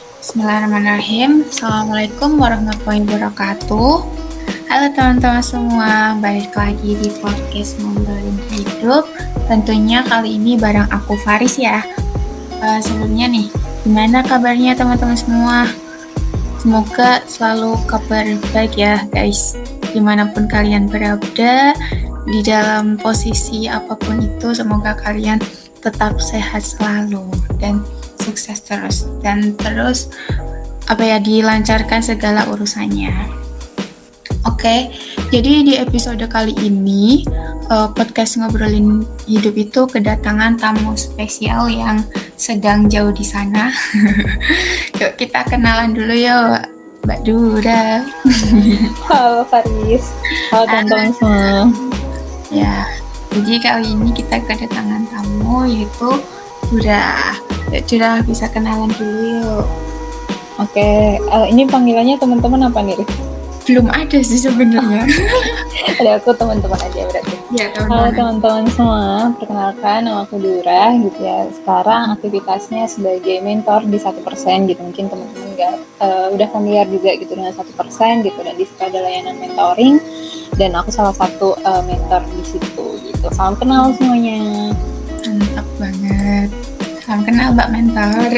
Bismillahirrahmanirrahim. Assalamualaikum warahmatullahi wabarakatuh. Halo teman-teman semua, balik lagi di podcast Ngobrolin Hidup. Tentunya kali ini bareng aku Faris ya. Uh, sebelumnya nih, gimana kabarnya teman-teman semua? Semoga selalu kabar baik ya guys. Di mana pun kalian berada, di dalam posisi apa pun itu, semoga kalian tetap sehat selalu dan sukses terus dan terus apa ya dilancarkan segala urusannya. Oke, okay, jadi di episode kali ini uh, podcast ngobrolin hidup itu kedatangan tamu spesial yang sedang jauh di sana. Yuk kita kenalan dulu yuk, Mbak Dura. Halo Faris, halo teman-teman semua. Ya, jadi kali ini kita kedatangan tamu yaitu Dura. Sudah bisa kenalan dulu yuk. Oke, uh, ini panggilannya teman-teman apa nih? Belum ada sih sebenarnya. ada aku teman-teman aja berarti. Ya, teman-teman. Halo teman-teman semua, perkenalkan nama aku Dura gitu ya. Sekarang aktivitasnya sebagai mentor di satu persen gitu. Mungkin teman-teman nggak uh, udah familiar juga gitu dengan satu persen gitu dan di situ ada layanan mentoring dan aku salah satu uh, mentor di situ gitu. Salam kenal semuanya. Mantap banget. Salam kenal Mbak Mentor.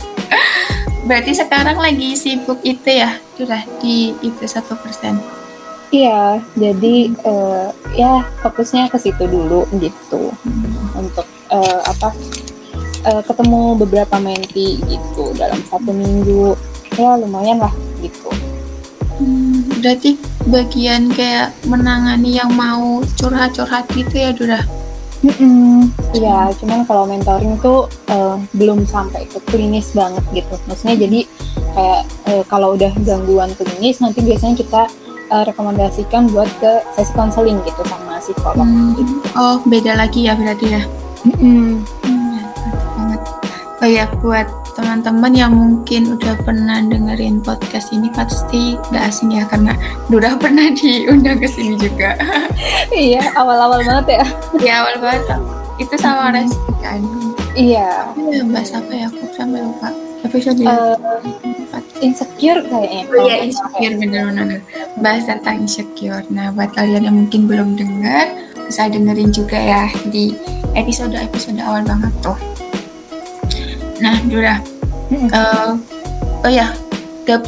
Berarti sekarang lagi sibuk itu ya, sudah di itu satu persen. Iya, jadi uh, ya fokusnya ke situ dulu gitu hmm. untuk uh, apa uh, ketemu beberapa menti gitu dalam satu minggu ya lumayan lah gitu. Hmm, berarti bagian kayak menangani yang mau curhat-curhat gitu ya, Dura? Mm ya cuman kalau mentoring tuh uh, belum sampai ke klinis banget gitu. Maksudnya jadi kayak uh, kalau udah gangguan klinis nanti biasanya kita uh, rekomendasikan buat ke sesi konseling gitu sama psikolog. Hmm. Gitu. Oh beda lagi ya berarti ya? Mm -hmm. hmm, banget. Oh ya buat teman-teman yang mungkin udah pernah dengerin podcast ini pasti gak asing ya karena udah pernah diundang ke sini juga. iya, awal-awal banget ya. Iya, awal banget. Itu sama hmm. Resti kan. Iya. Iya, bahas apa ya? Aku sampai lupa. Episode uh, insecure kayaknya. Oh iya, insecure bener-bener. Bahas tentang insecure. Nah, buat kalian yang mungkin belum dengar, bisa dengerin juga ya di episode-episode awal banget tuh. Nah, Dura. Hmm. Uh, oh ya,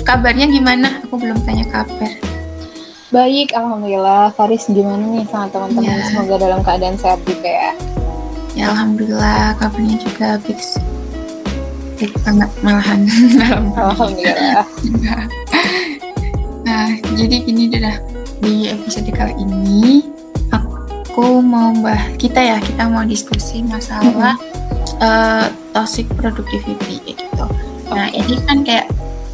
kabarnya gimana? Aku belum tanya kabar. Baik, alhamdulillah. Faris gimana nih sama teman-teman? Ya. Semoga dalam keadaan sehat juga ya. Ya, alhamdulillah. Kabarnya juga fix. Baik banget malahan. alhamdulillah. nah, jadi gini Dura. Di episode kali ini aku mau mbah kita ya kita mau diskusi masalah -hmm uh, toxic productivity kayak gitu. Nah ini kan kayak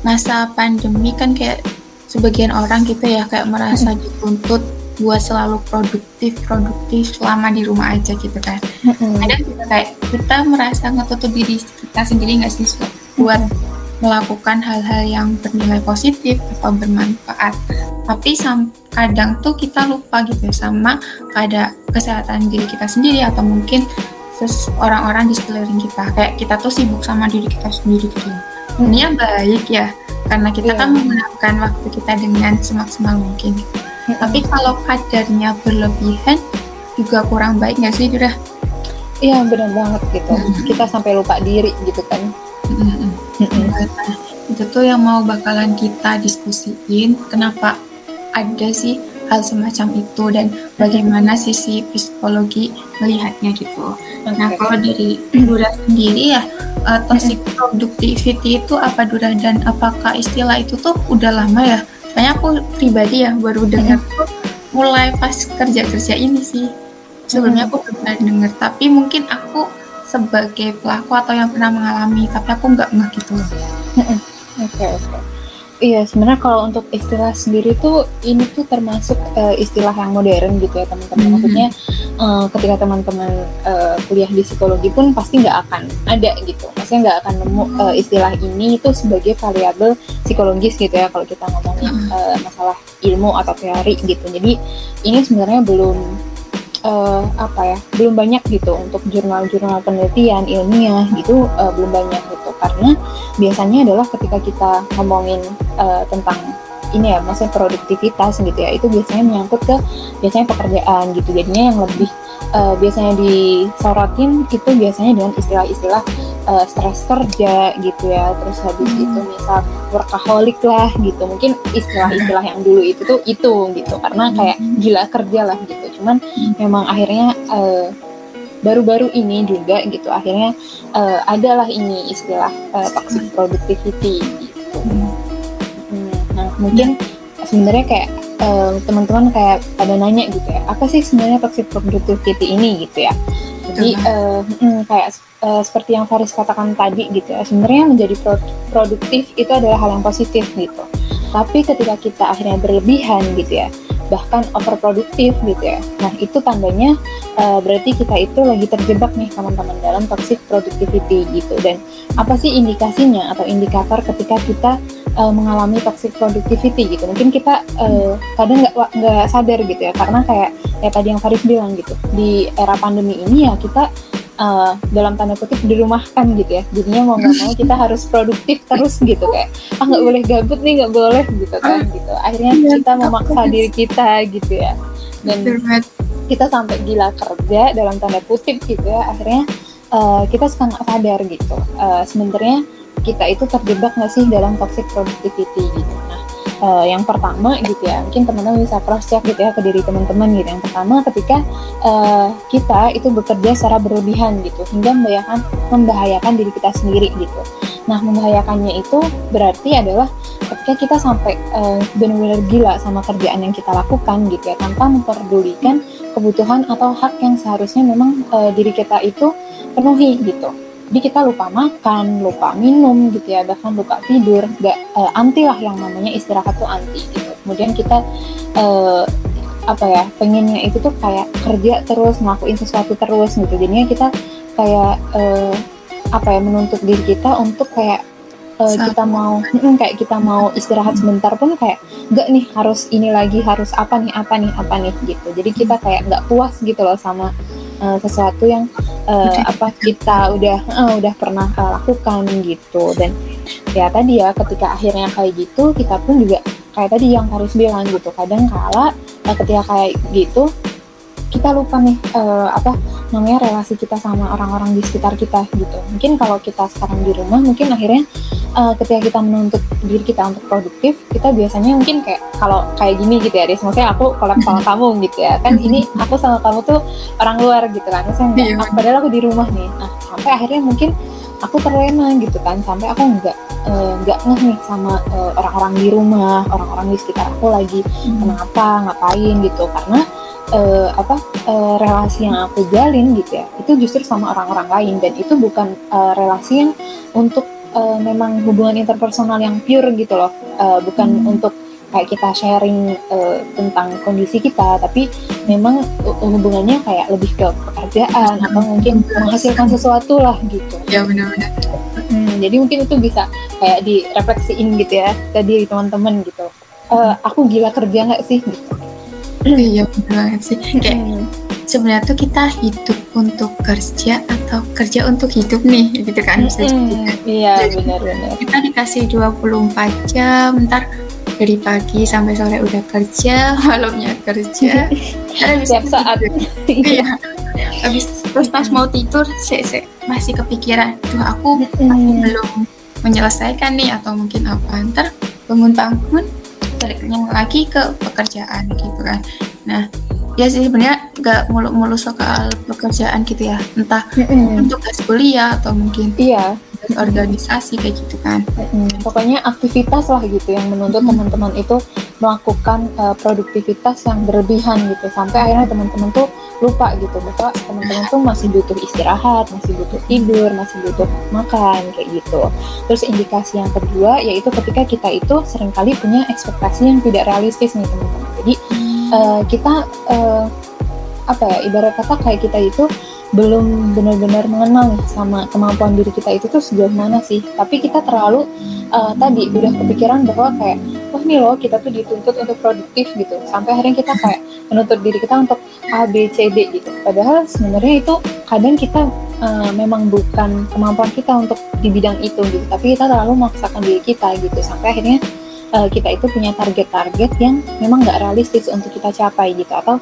masa pandemi kan kayak sebagian orang gitu ya kayak merasa dituntut buat selalu produktif produktif selama di rumah aja gitu kan. Ada juga kayak kita merasa ngetutup diri kita sendiri nggak sih buat melakukan hal-hal yang bernilai positif atau bermanfaat. Tapi kadang tuh kita lupa gitu ya sama keadaan kesehatan diri kita sendiri atau mungkin terus orang-orang di sekeliling kita kayak kita tuh sibuk sama diri kita sendiri gitu ini ya baik ya karena kita yeah. kan menggunakan waktu kita dengan semaksimal mungkin hmm. tapi kalau kadarnya berlebihan juga kurang baik nggak sih udah iya benar banget gitu hmm. kita sampai lupa diri gitu kan hmm. Hmm. Nah, itu tuh yang mau bakalan kita diskusiin kenapa ada sih hal semacam itu dan bagaimana sisi psikologi melihatnya gitu. Nah kalau dari Dura sendiri ya uh, toxic productivity itu apa Dura dan apakah istilah itu tuh udah lama ya? Soalnya aku pribadi ya baru dengar tuh mulai pas kerja-kerja ini sih. Sebelumnya aku pernah dengar tapi mungkin aku sebagai pelaku atau yang pernah mengalami tapi aku nggak nggak gitu. Oke oke. Iya, sebenarnya kalau untuk istilah sendiri tuh ini tuh termasuk uh, istilah yang modern gitu ya teman-teman. Mm-hmm. Maksudnya uh, ketika teman-teman uh, kuliah di psikologi pun pasti nggak akan ada gitu. Maksudnya nggak akan nemu uh, istilah ini itu sebagai variabel psikologis gitu ya kalau kita ngomongin uh, masalah ilmu atau teori gitu. Jadi ini sebenarnya belum uh, apa ya belum banyak gitu untuk jurnal-jurnal penelitian ilmiah gitu uh, belum banyak gitu. Karena biasanya adalah ketika kita ngomongin uh, tentang ini ya maksudnya produktivitas gitu ya itu biasanya menyangkut ke biasanya pekerjaan gitu. Jadinya yang lebih uh, biasanya disorotin itu biasanya dengan istilah-istilah uh, stres kerja gitu ya terus habis hmm. itu misal workaholic lah gitu mungkin istilah-istilah yang dulu itu tuh itu gitu karena kayak hmm. gila kerja lah gitu cuman hmm. memang akhirnya uh, baru-baru ini juga gitu akhirnya uh, adalah ini istilah uh, toxic productivity gitu. Hmm. Nah mungkin sebenarnya kayak uh, teman-teman kayak pada nanya gitu ya apa sih sebenarnya toxic productivity ini gitu ya. Jadi uh, mm, kayak uh, seperti yang Faris katakan tadi gitu ya sebenarnya menjadi produktif itu adalah hal yang positif gitu. Tapi ketika kita akhirnya berlebihan gitu ya bahkan overproduktif gitu ya. Nah itu tandanya uh, berarti kita itu lagi terjebak nih teman-teman dalam toxic productivity gitu. Dan apa sih indikasinya atau indikator ketika kita uh, mengalami toxic productivity gitu? Mungkin kita uh, kadang nggak nggak sadar gitu ya karena kayak kayak tadi yang Faris bilang gitu di era pandemi ini ya kita uh, dalam tanda kutip dirumahkan gitu ya. Jadinya mau nggak mau kita harus produktif terus gitu kayak ah nggak boleh gabut nih nggak boleh gitu kan gitu. Akhirnya iya, kita memaksa diri kita gitu ya. Dan kita sampai gila kerja dalam tanda kutip gitu ya. Akhirnya uh, kita suka nggak sadar gitu. Uh, sebenarnya kita itu terjebak nggak sih dalam toxic productivity gitu. Nah uh, yang pertama gitu ya mungkin teman-teman bisa cross check gitu ya ke diri teman-teman gitu. Yang pertama ketika uh, kita itu bekerja secara berlebihan gitu hingga membahayakan membahayakan diri kita sendiri gitu. Nah membahayakannya itu berarti adalah ketika kita sampai uh, benar-benar gila sama kerjaan yang kita lakukan gitu ya tanpa memperdulikan kebutuhan atau hak yang seharusnya memang uh, diri kita itu penuhi gitu jadi kita lupa makan, lupa minum gitu ya, bahkan lupa tidur, gak uh, anti lah yang namanya istirahat tuh anti gitu. Kemudian kita uh, apa ya, pengennya itu tuh kayak kerja terus, ngelakuin sesuatu terus gitu. Jadinya kita kayak uh, apa ya, menuntut diri kita untuk kayak uh, kita mau mm, kayak kita mau istirahat sebentar pun kayak enggak nih harus ini lagi harus apa nih apa nih apa nih gitu. Jadi kita kayak nggak puas gitu loh sama uh, sesuatu yang uh, apa kita udah uh, udah pernah uh, lakukan gitu. Dan ya tadi ya ketika akhirnya kayak gitu kita pun juga kayak tadi yang harus bilang gitu kadang kala uh, ketika kayak gitu kita lupa nih uh, apa namanya relasi kita sama orang-orang di sekitar kita gitu. Mungkin kalau kita sekarang di rumah mungkin akhirnya uh, ketika kita menuntut diri kita untuk produktif kita biasanya mungkin kayak kalau kayak gini gitu ya Riz maksudnya aku kolab sama kamu gitu ya. Kan ini aku sama kamu tuh orang luar gitu kan. Maksudnya enggak, iya. padahal aku di rumah nih. Nah sampai akhirnya mungkin aku terlena gitu kan. Sampai aku nggak eh, nggak uh, ngeh nih sama uh, orang-orang di rumah orang-orang di sekitar aku lagi. Hmm. kenapa? Ngapain gitu? Karena uh, apa uh, relasi yang aku jalin gitu ya itu justru sama orang-orang lain. Dan itu bukan uh, relasi yang untuk uh, memang hubungan interpersonal yang pure gitu loh. Uh, bukan hmm. untuk kayak kita sharing uh, tentang kondisi kita tapi memang hubungannya kayak lebih ke pekerjaan atau mungkin menghasilkan sesuatu lah gitu. Ya benar-benar. Hmm, jadi mungkin itu bisa kayak direfleksiin gitu ya tadi teman-teman gitu. Uh, aku gila kerja nggak sih? Gitu iya benar sih. Kayak hmm sebenarnya tuh kita hidup untuk kerja atau kerja untuk hidup nih gitu kan bisa mm, iya benar-benar kita dikasih 24 jam ntar dari pagi sampai sore udah kerja malamnya kerja. Setiap saat. iya. Habis terus pas mau tidur se se masih kepikiran tuh aku mm. belum menyelesaikan nih atau mungkin apa. Ntar bangun-bangun baliknya lagi ke pekerjaan gitu kan. Nah ya sih sebenarnya nggak mulu-mulu soal pekerjaan gitu ya. Entah mm-hmm. untuk tes kuliah atau mungkin iya. organisasi kayak gitu kan. Mm-hmm. pokoknya aktivitas lah gitu yang menuntut mm-hmm. teman-teman itu melakukan uh, produktivitas yang berlebihan gitu. Sampai akhirnya teman-teman tuh lupa gitu. Bahwa teman-teman tuh masih butuh istirahat masih butuh tidur masih butuh makan kayak gitu. Terus indikasi yang kedua yaitu ketika kita itu sering kali punya ekspektasi yang tidak realistis nih teman-teman. Jadi uh, kita uh, apa ya ibarat kata kayak kita itu belum benar-benar mengenal nih sama kemampuan diri kita itu tuh sejauh mana sih. Tapi kita terlalu uh, tadi udah kepikiran bahwa kayak wah nih loh kita tuh dituntut untuk produktif gitu. Sampai akhirnya kita kayak menuntut diri kita untuk A B C D gitu. Padahal sebenarnya itu kadang kita uh, memang bukan kemampuan kita untuk di bidang itu gitu. Tapi kita terlalu memaksakan diri kita gitu. Sampai akhirnya uh, kita itu punya target-target yang memang nggak realistis untuk kita capai gitu. Atau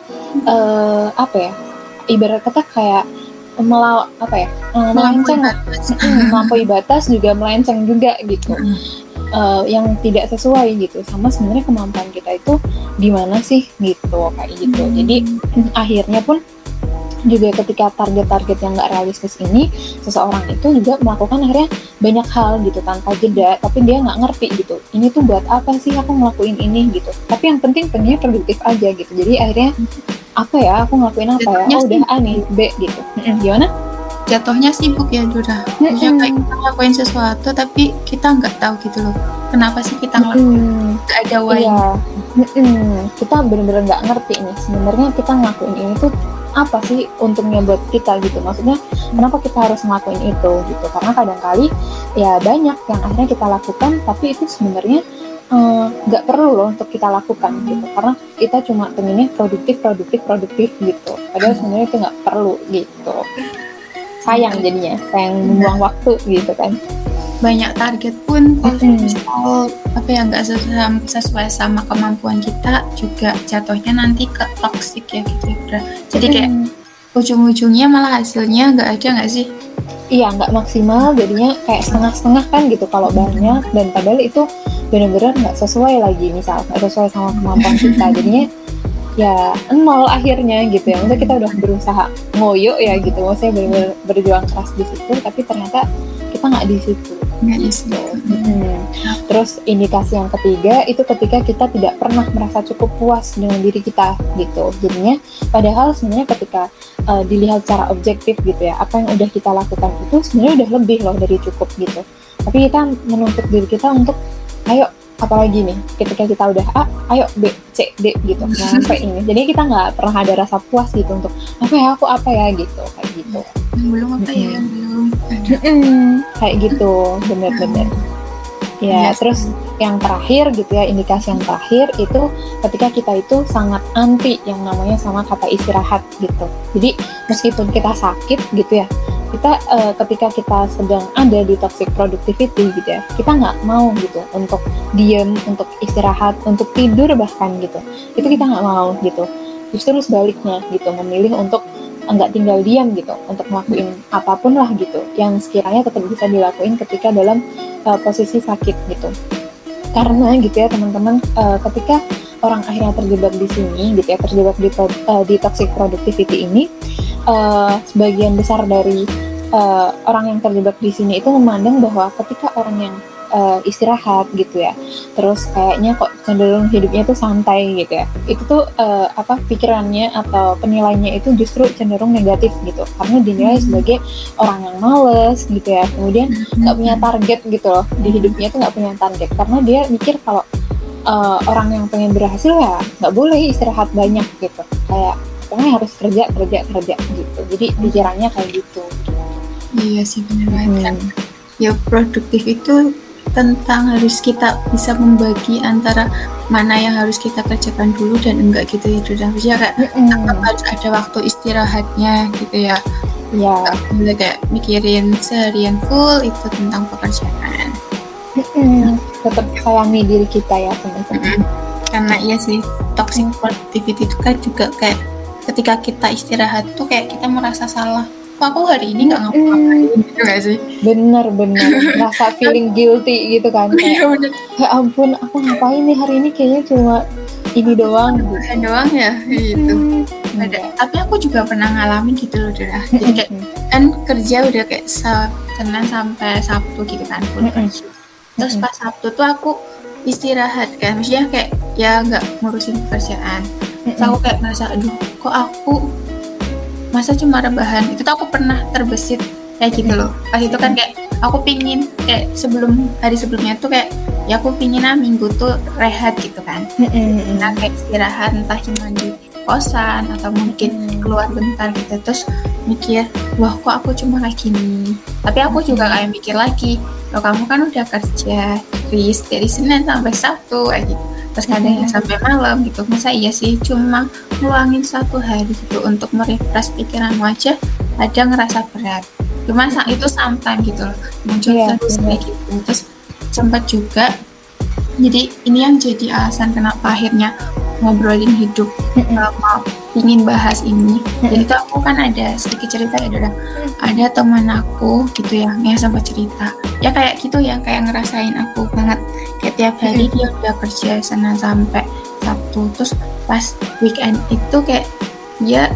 uh, apa ya ibarat kata kayak melaw apa ya melenceng melampaui batas juga melenceng juga gitu. Uh, yang tidak sesuai gitu. Sama sebenarnya kemampuan kita itu di mana sih gitu kayak gitu. Hmm. jadi akhirnya pun juga ketika target-target yang nggak realistis ini seseorang itu juga melakukan akhirnya banyak hal gitu tanpa jeda tapi dia nggak ngerti gitu ini tuh buat apa sih aku ngelakuin ini? gitu. Tapi yang penting pengennya produktif aja gitu. Jadi akhirnya apa ya? Aku ngelakuin apa ya? Oh udah A nih B gitu. Gimana? Jatuhnya sibuk ya Dura Maksudnya kayak kita ngelakuin sesuatu tapi kita nggak tahu gitu loh kenapa sih kita ngelakuin nggak ada why iya. kita bener-bener nggak ngerti nih sebenarnya kita ngelakuin ini tuh apa sih untungnya buat kita gitu? Maksudnya kenapa kita harus ngelakuin itu gitu? Karena kadang kali ya banyak yang akhirnya kita lakukan tapi itu sebenarnya eh, nggak uh, perlu loh untuk kita lakukan gitu. Karena kita cuma pengennya produktif produktif produktif gitu. Padahal sebenarnya itu nggak perlu gitu. Sayang jadinya sayang membuang waktu gitu kan banyak target pun kalau mm misal apa ya nggak sesuai, sesuai sama kemampuan kita juga jatuhnya nanti ke toxic ya gitu ya jadi kayak mm. ujung-ujungnya malah hasilnya nggak ada nggak sih? Iya nggak maksimal jadinya kayak setengah-setengah kan gitu kalau banyak dan padahal itu benar-benar nggak sesuai lagi misal nggak sesuai sama kemampuan kita. Jadinya ya nol akhirnya gitu ya. Maksudnya kita udah berusaha ngoyo ya gitu. Maksudnya benar-benar berjuang keras di situ tapi ternyata di situ. Nggak di situ. Hmm. terus indikasi yang ketiga itu ketika kita tidak pernah merasa cukup puas dengan diri kita gitu. Jadinya padahal sebenarnya ketika uh, dilihat secara objektif gitu ya apa yang udah kita lakukan itu sebenarnya udah lebih loh dari cukup gitu. Tapi kita menuntut diri kita untuk ayo apalagi nih ketika kita udah A ayo B C D gitu. Sampai ini. Jadi kita nggak pernah ada rasa puas gitu untuk apa ya aku apa ya? gitu kayak gitu. Yang belum apa ya yang belum. Kayak gitu bener-bener. Ya yes. terus yang terakhir gitu ya indikasi yang terakhir itu ketika kita itu sangat anti yang namanya sama kata istirahat gitu. Jadi meskipun kita sakit gitu ya kita uh, ketika kita sedang ada di toxic productivity gitu ya kita nggak mau gitu untuk diem untuk istirahat untuk tidur bahkan gitu. Itu kita nggak mau gitu. Justru sebaliknya gitu memilih untuk nggak tinggal diam gitu untuk ngelakuin apa pun lah gitu yang sekiranya tetap bisa dilakuin ketika dalam uh, posisi sakit gitu karena gitu ya teman-teman uh, ketika orang akhirnya terjebak di sini gitu ya terjebak di uh, di toxic productivity ini uh, sebagian besar dari uh, orang yang terjebak di sini itu memandang bahwa ketika orang yang uh, istirahat gitu ya. Terus kayaknya kok cenderung hidupnya tuh santai gitu ya. Itu tuh uh, apa pikirannya atau penilaiannya itu justru cenderung negatif gitu. Karena dinilai hmm. sebagai orang yang males gitu ya. Kemudian nggak punya target gitu loh. Di hidupnya tuh nggak punya target. Karena dia mikir kalau uh, orang yang pengen berhasil ya nggak boleh istirahat banyak gitu. Kayak pokoknya harus kerja kerja kerja gitu. Jadi pikirannya kayak gitu, iya sih benar banget hmm. ya produktif itu tentang harus kita bisa membagi antara mana yang harus kita kerjakan dulu dan enggak gitu ya sudah harusnya kayak mm harus ada waktu istirahatnya gitu ya. Ya boleh kayak mikirin seharian full itu tentang pekerjaan. Mm tetap sayangi diri kita ya teman-teman. Karena iya sih toxic productivity itu kan juga kayak ketika kita istirahat tuh kayak kita merasa salah kok aku hari ini nggak ngapa-ngapain gitu gak sih? Bener bener. Rasa feeling guilty gitu kan iya, kayak, ya ampun aku ngapain nih hari ini? Kayaknya cuma ini doang. Gitu. doang ya? Gitu. Hmm. ada. Tapi aku juga pernah ngalamin gitu loh Dira jadi kayak kan kerja udah kayak Senin sampai Sabtu gitu kan full kerja terus pas Sabtu tuh aku istirahat kan maksudnya kayak ya nggak ngurusin pekerjaan. Terus aku kayak merasa aduh kok aku masa cuma rebahan? Itu tuh aku pernah terbesit kayak gitu loh. Pas itu kan kayak aku pingin kayak sebelum hari sebelumnya tuh kayak ya aku pingin ah minggu tuh rehat gitu kan. Nah kayak istirahat entah cuma di kosan atau mungkin keluar bentar gitu. Terus mikir wah kok aku cuma kayak gini? Tapi aku juga kayak mikir lagi lo kamu kan udah kerja dari, dari Senin sampai Sabtu kayak gitu. Terus kadang yang sampai malam gitu. Masa iya sih? Cuma ngeluangin satu hari gitu untuk merefresh pikiranmu aja ada ngerasa berat. Cuma saat itu sometime gitu loh muncul Iya, terus benar. kayak gitu. Terus sempat juga jadi ini yang jadi alasan kenapa akhirnya ngobrolin hidup Mm-mm. mau ingin bahas ini. Jadi itu aku kan ada sedikit cerita ya Dora. Ada teman aku gitu ya yang sempat cerita. Ya kayak gitu ya kayak ngerasain aku banget. Kayak tiap hari dia udah kerja Senin sampai Sabtu. Terus pas weekend itu kayak dia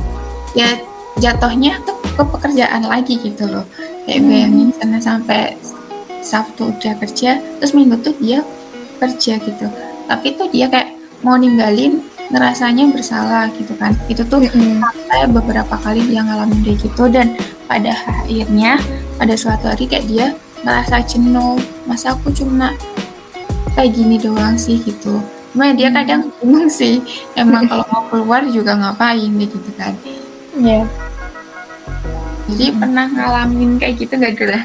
ya jatuhnya ke, ke pekerjaan lagi gitu loh. Kayak bayangin Senin sampai Sabtu udah kerja terus minggu tuh dia kerja gitu. Tapi tuh dia kayak mau ninggalin ngerasanya bersalah gitu kan. Itu tuh sampai beberapa kali dia ngalamin kayak gitu dan pada akhirnya pada suatu hari kayak dia ngerasa jenuh. Masa aku cuma kayak gini doang sih gitu. Cuma dia kadang bingung sih. Emang kalau mau keluar juga ngapain gitu kan. Iya. jadi pernah ngalamin kayak gitu gak Dora?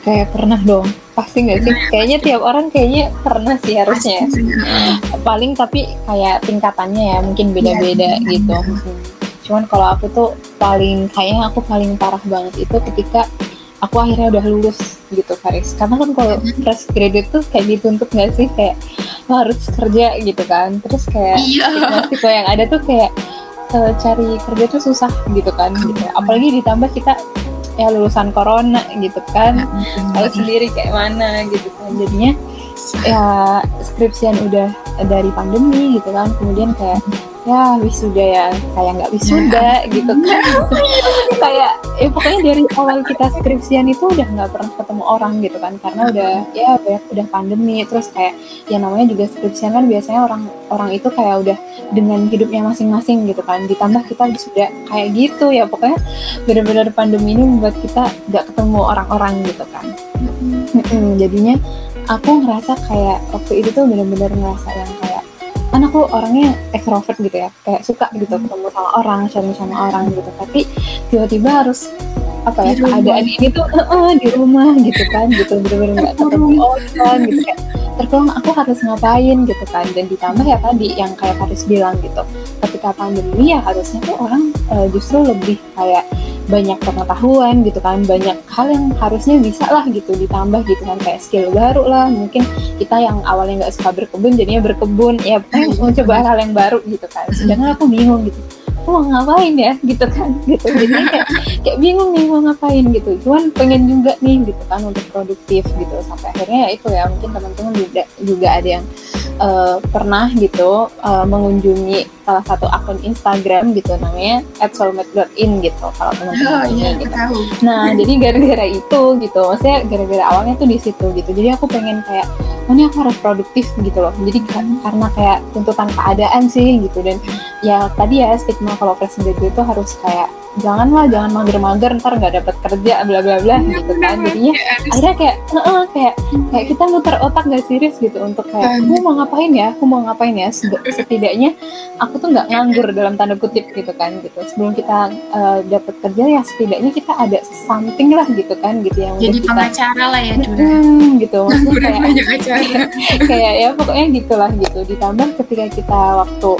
Kayak pernah dong. Pasti nggak sih? Kayaknya tiap orang kayaknya pernah sih harusnya. Paling tapi kayak tingkatannya ya mungkin beda-beda Iya, gitu. Hmm. Cuman kalau aku tuh paling kayaknya aku paling parah banget itu ketika aku akhirnya udah lulus gitu Faris. Karena kan kalau fresh graduate tuh kayak dituntut nggak sih kayak lo harus kerja gitu kan. Terus kayak iya tipe yang ada tuh kayak eh, cari kerja tuh susah gitu kan gitu. Apalagi ditambah kita ya lulusan corona gitu kan. Tahu sendiri kayak mana gitu kan. Jadinya ya skripsian udah dari pandemi gitu kan. Kemudian kayak ya wisuda ya. Kayak nggak wisuda gitu kan. Kayak ya pokoknya dari awal kita skripsian itu udah nggak pernah ketemu orang gitu kan. Karena udah ya banyak udah pandemi. Terus kayak ya namanya juga skripsian kan biasanya orang orang itu kayak udah dengan hidupnya masing-masing gitu kan. Ditambah kita sudah kayak gitu ya. Pokoknya benar-benar pandemi ini membuat kita nggak ketemu orang-orang gitu kan. Mm-mm, jadinya aku ngerasa kayak waktu itu tuh benar-benar ngerasa yang kayak kan aku orangnya extrovert gitu ya kayak suka gitu ketemu sama orang sharing sama orang gitu. Tapi tiba-tiba harus apa ya keadaan ini tuh "Eh, di rumah gitu kan gitu. Bener-bener nggak ketemu orang gitu kayak terkurung aku harus ngapain gitu kan. Dan ditambah ya tadi yang kayak Faris bilang gitu ketika pandemi ya harusnya tuh orang eh, justru lebih kayak banyak pengetahuan gitu kan. Banyak hal yang harusnya bisa lah gitu ditambah gitu kan. Kayak skill baru lah mungkin kita yang awalnya nggak suka berkebun jadinya berkebun. Ya pokoknya mau coba hal yang baru gitu kan. Sedangkan aku bingung gitu mau ngapain ya? Gitu kan. Gitu. Jadi kayak kayak bingung nih mau ngapain gitu. Cuman pengen juga nih gitu kan untuk produktif gitu. Sampai akhirnya ya itu ya mungkin teman-teman juga juga ada yang eh, pernah gitu eh, mengunjungi salah satu akun Instagram gitu namanya @soulmate.in gitu kalau teman-teman oh iya gitu tahu Nah, jadi gara-gara itu gitu, maksudnya gara-gara awalnya tuh di situ gitu. Jadi aku pengen kayak, oh ini aku harus produktif gitu loh. Jadi ka- karena kayak tuntutan keadaan sih gitu dan ya tadi ya stigma kalau fresh graduate itu harus kayak janganlah jangan mager-mager ntar nggak dapat kerja bla bla bla gitu kan. Jadinya akhirnya kayak "Heeh," kayak kayak kita muter otak gak serius gitu untuk kayak aku mau ngapain ya? Aku mau ngapain ya? Setidaknya aku tuh nggak nganggur dalam tanda kutip gitu kan gitu. Sebelum kita eh, dapat kerja ya setidaknya kita ada something lah gitu kan gitu yang jadi udah kita pengacara lah ya Hmm, gitu. Maksudnya kayak banyak acara. kayak ya pokoknya gitulah gitu. Ditambah ketika kita waktu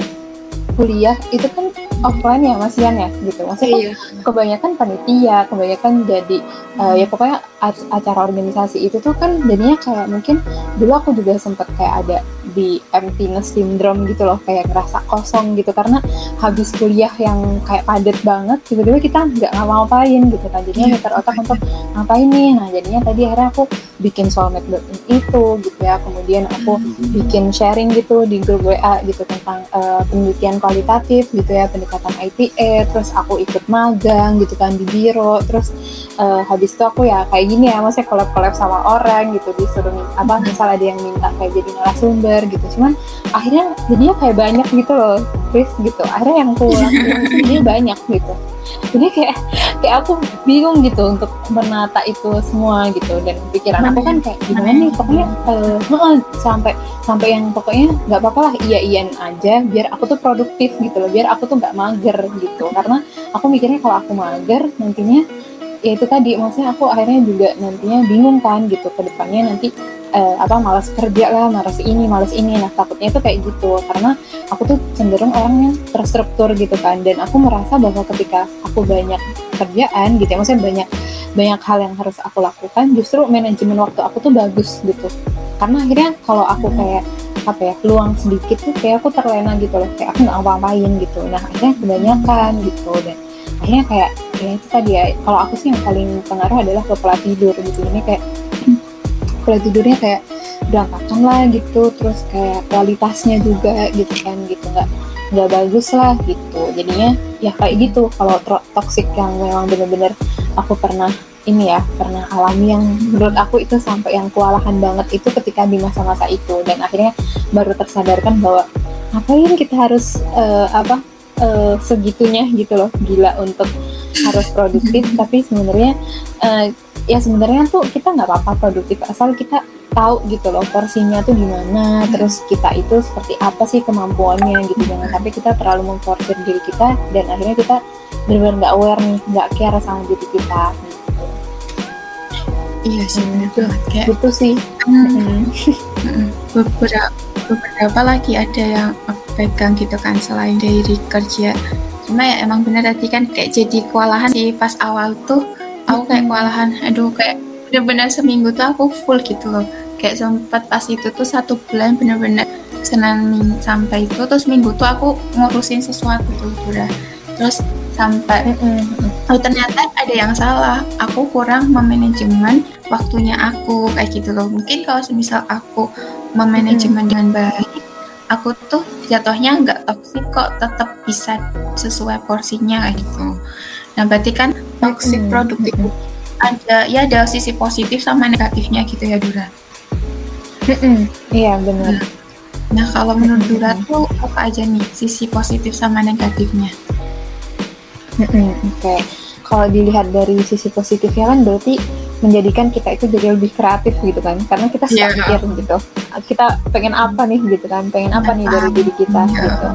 kuliah itu kan offline ya masian ya? Gitu. Maksudnya iya. kebanyakan panitia, kebanyakan jadi eh, ya pokoknya ac- acara organisasi itu tuh kan jadinya kayak mungkin dulu aku juga sempet kayak ada di emptiness syndrome gitu loh kayak ngerasa kosong gitu. Karena habis kuliah yang kayak padat banget tiba-tiba kita nggak ngapa-ngapain gitu kan. Jadinya Iya. muter otak untuk ngapain nih? Nah jadinya tadi akhirnya aku bikin soulmate.in itu gitu ya. Kemudian aku bikin sharing gitu di grup WA gitu tentang eh, penelitian kualitatif gitu ya pendekatan IPA terus aku ikut magang gitu kan di biro terus eh, habis itu aku ya kayak gini ya maksudnya collab-collab sama orang gitu disuruh apa misal ada yang minta kayak jadi narasumber gitu. Cuman akhirnya jadinya kayak banyak gitu loh Chris gitu. Akhirnya yang keluar jadi banyak gitu jadi kayak kayak aku bingung gitu untuk menata itu semua gitu dan pikiran aku kan kayak gimana nih pokoknya heeh, sampai sampai yang pokoknya nggak apa-apa lah iya iyan aja biar aku tuh produktif gitu loh biar aku tuh nggak mager gitu. Karena aku mikirnya kalau aku mager nantinya ya itu tadi maksudnya aku akhirnya juga nantinya bingung kan gitu ke depannya nanti uh, apa malas kerja lah malas ini malas ini. Nah takutnya itu kayak gitu. Karena aku tuh cenderung orang yang terstruktur gitu kan. Dan aku merasa bahwa ketika aku banyak kerjaan gitu ya maksudnya banyak banyak hal yang harus aku lakukan justru manajemen waktu aku tuh bagus gitu. Karena akhirnya kalau aku kayak apa ya luang sedikit tuh kayak aku terlena gitu loh. Kayak aku nggak ngapa-ngapain gitu. Nah akhirnya kebanyakan gitu. Dan akhirnya kayak ya itu tadi ya kalau aku sih yang paling pengaruh adalah ke pola tidur gitu. Ini kayak pola tidurnya kayak berantakan lah gitu terus kayak kualitasnya juga gitu kan gitu. Nggak nggak bagus lah gitu. Jadinya ya kayak gitu kalau toxic yang memang bener-bener aku pernah ini ya pernah alami yang menurut aku itu sampai yang kewalahan banget itu ketika di masa-masa itu. Dan akhirnya baru tersadarkan bahwa ngapain kita harus uh, apa uh, segitunya gitu loh gila untuk harus produktif tapi sebenarnya uh, ya sebenarnya tuh kita nggak apa-apa produktif asal kita tahu gitu loh porsinya tuh gimana terus kita itu seperti apa sih kemampuannya gitu. Jangan sampai kita terlalu memforsir diri kita dan akhirnya kita benar-benar nggak aware nih nggak care sama diri kita. Gitu. iya sih hmm, benar banget kayak gitu sih. Hmm. beberapa beberapa lagi ada yang aku pegang gitu kan selain dari kerja cuma ya emang bener tadi kan kayak jadi kewalahan sih pas awal tuh. Aku kayak kewalahan. Aduh kayak bener-bener seminggu tuh aku full gitu loh. Kayak sempat pas itu tuh satu bulan bener-bener Senin sampai itu terus minggu tuh aku ngurusin sesuatu tuh udah terus sampai oh ternyata ada yang salah. Aku kurang memanajemen waktunya aku kayak gitu loh. Mungkin kalau misal aku memanajemen dengan baik aku tuh jatuhnya nggak toksik kok tetap bisa sesuai porsinya kayak gitu nah berarti kan toxic mm -hmm. produktif ada ya ada sisi positif sama negatifnya gitu ya Dura mm -hmm. iya benar nah, nah kalau menurut Dura tuh apa aja nih sisi positif sama negatifnya mm -hmm. oke okay. Kalau dilihat dari sisi positifnya kan berarti menjadikan kita itu jadi lebih kreatif gitu kan. Karena kita suka yeah. pikir gitu. Kita pengen apa nih gitu kan. Pengen apa nih dari diri kita yeah. gitu.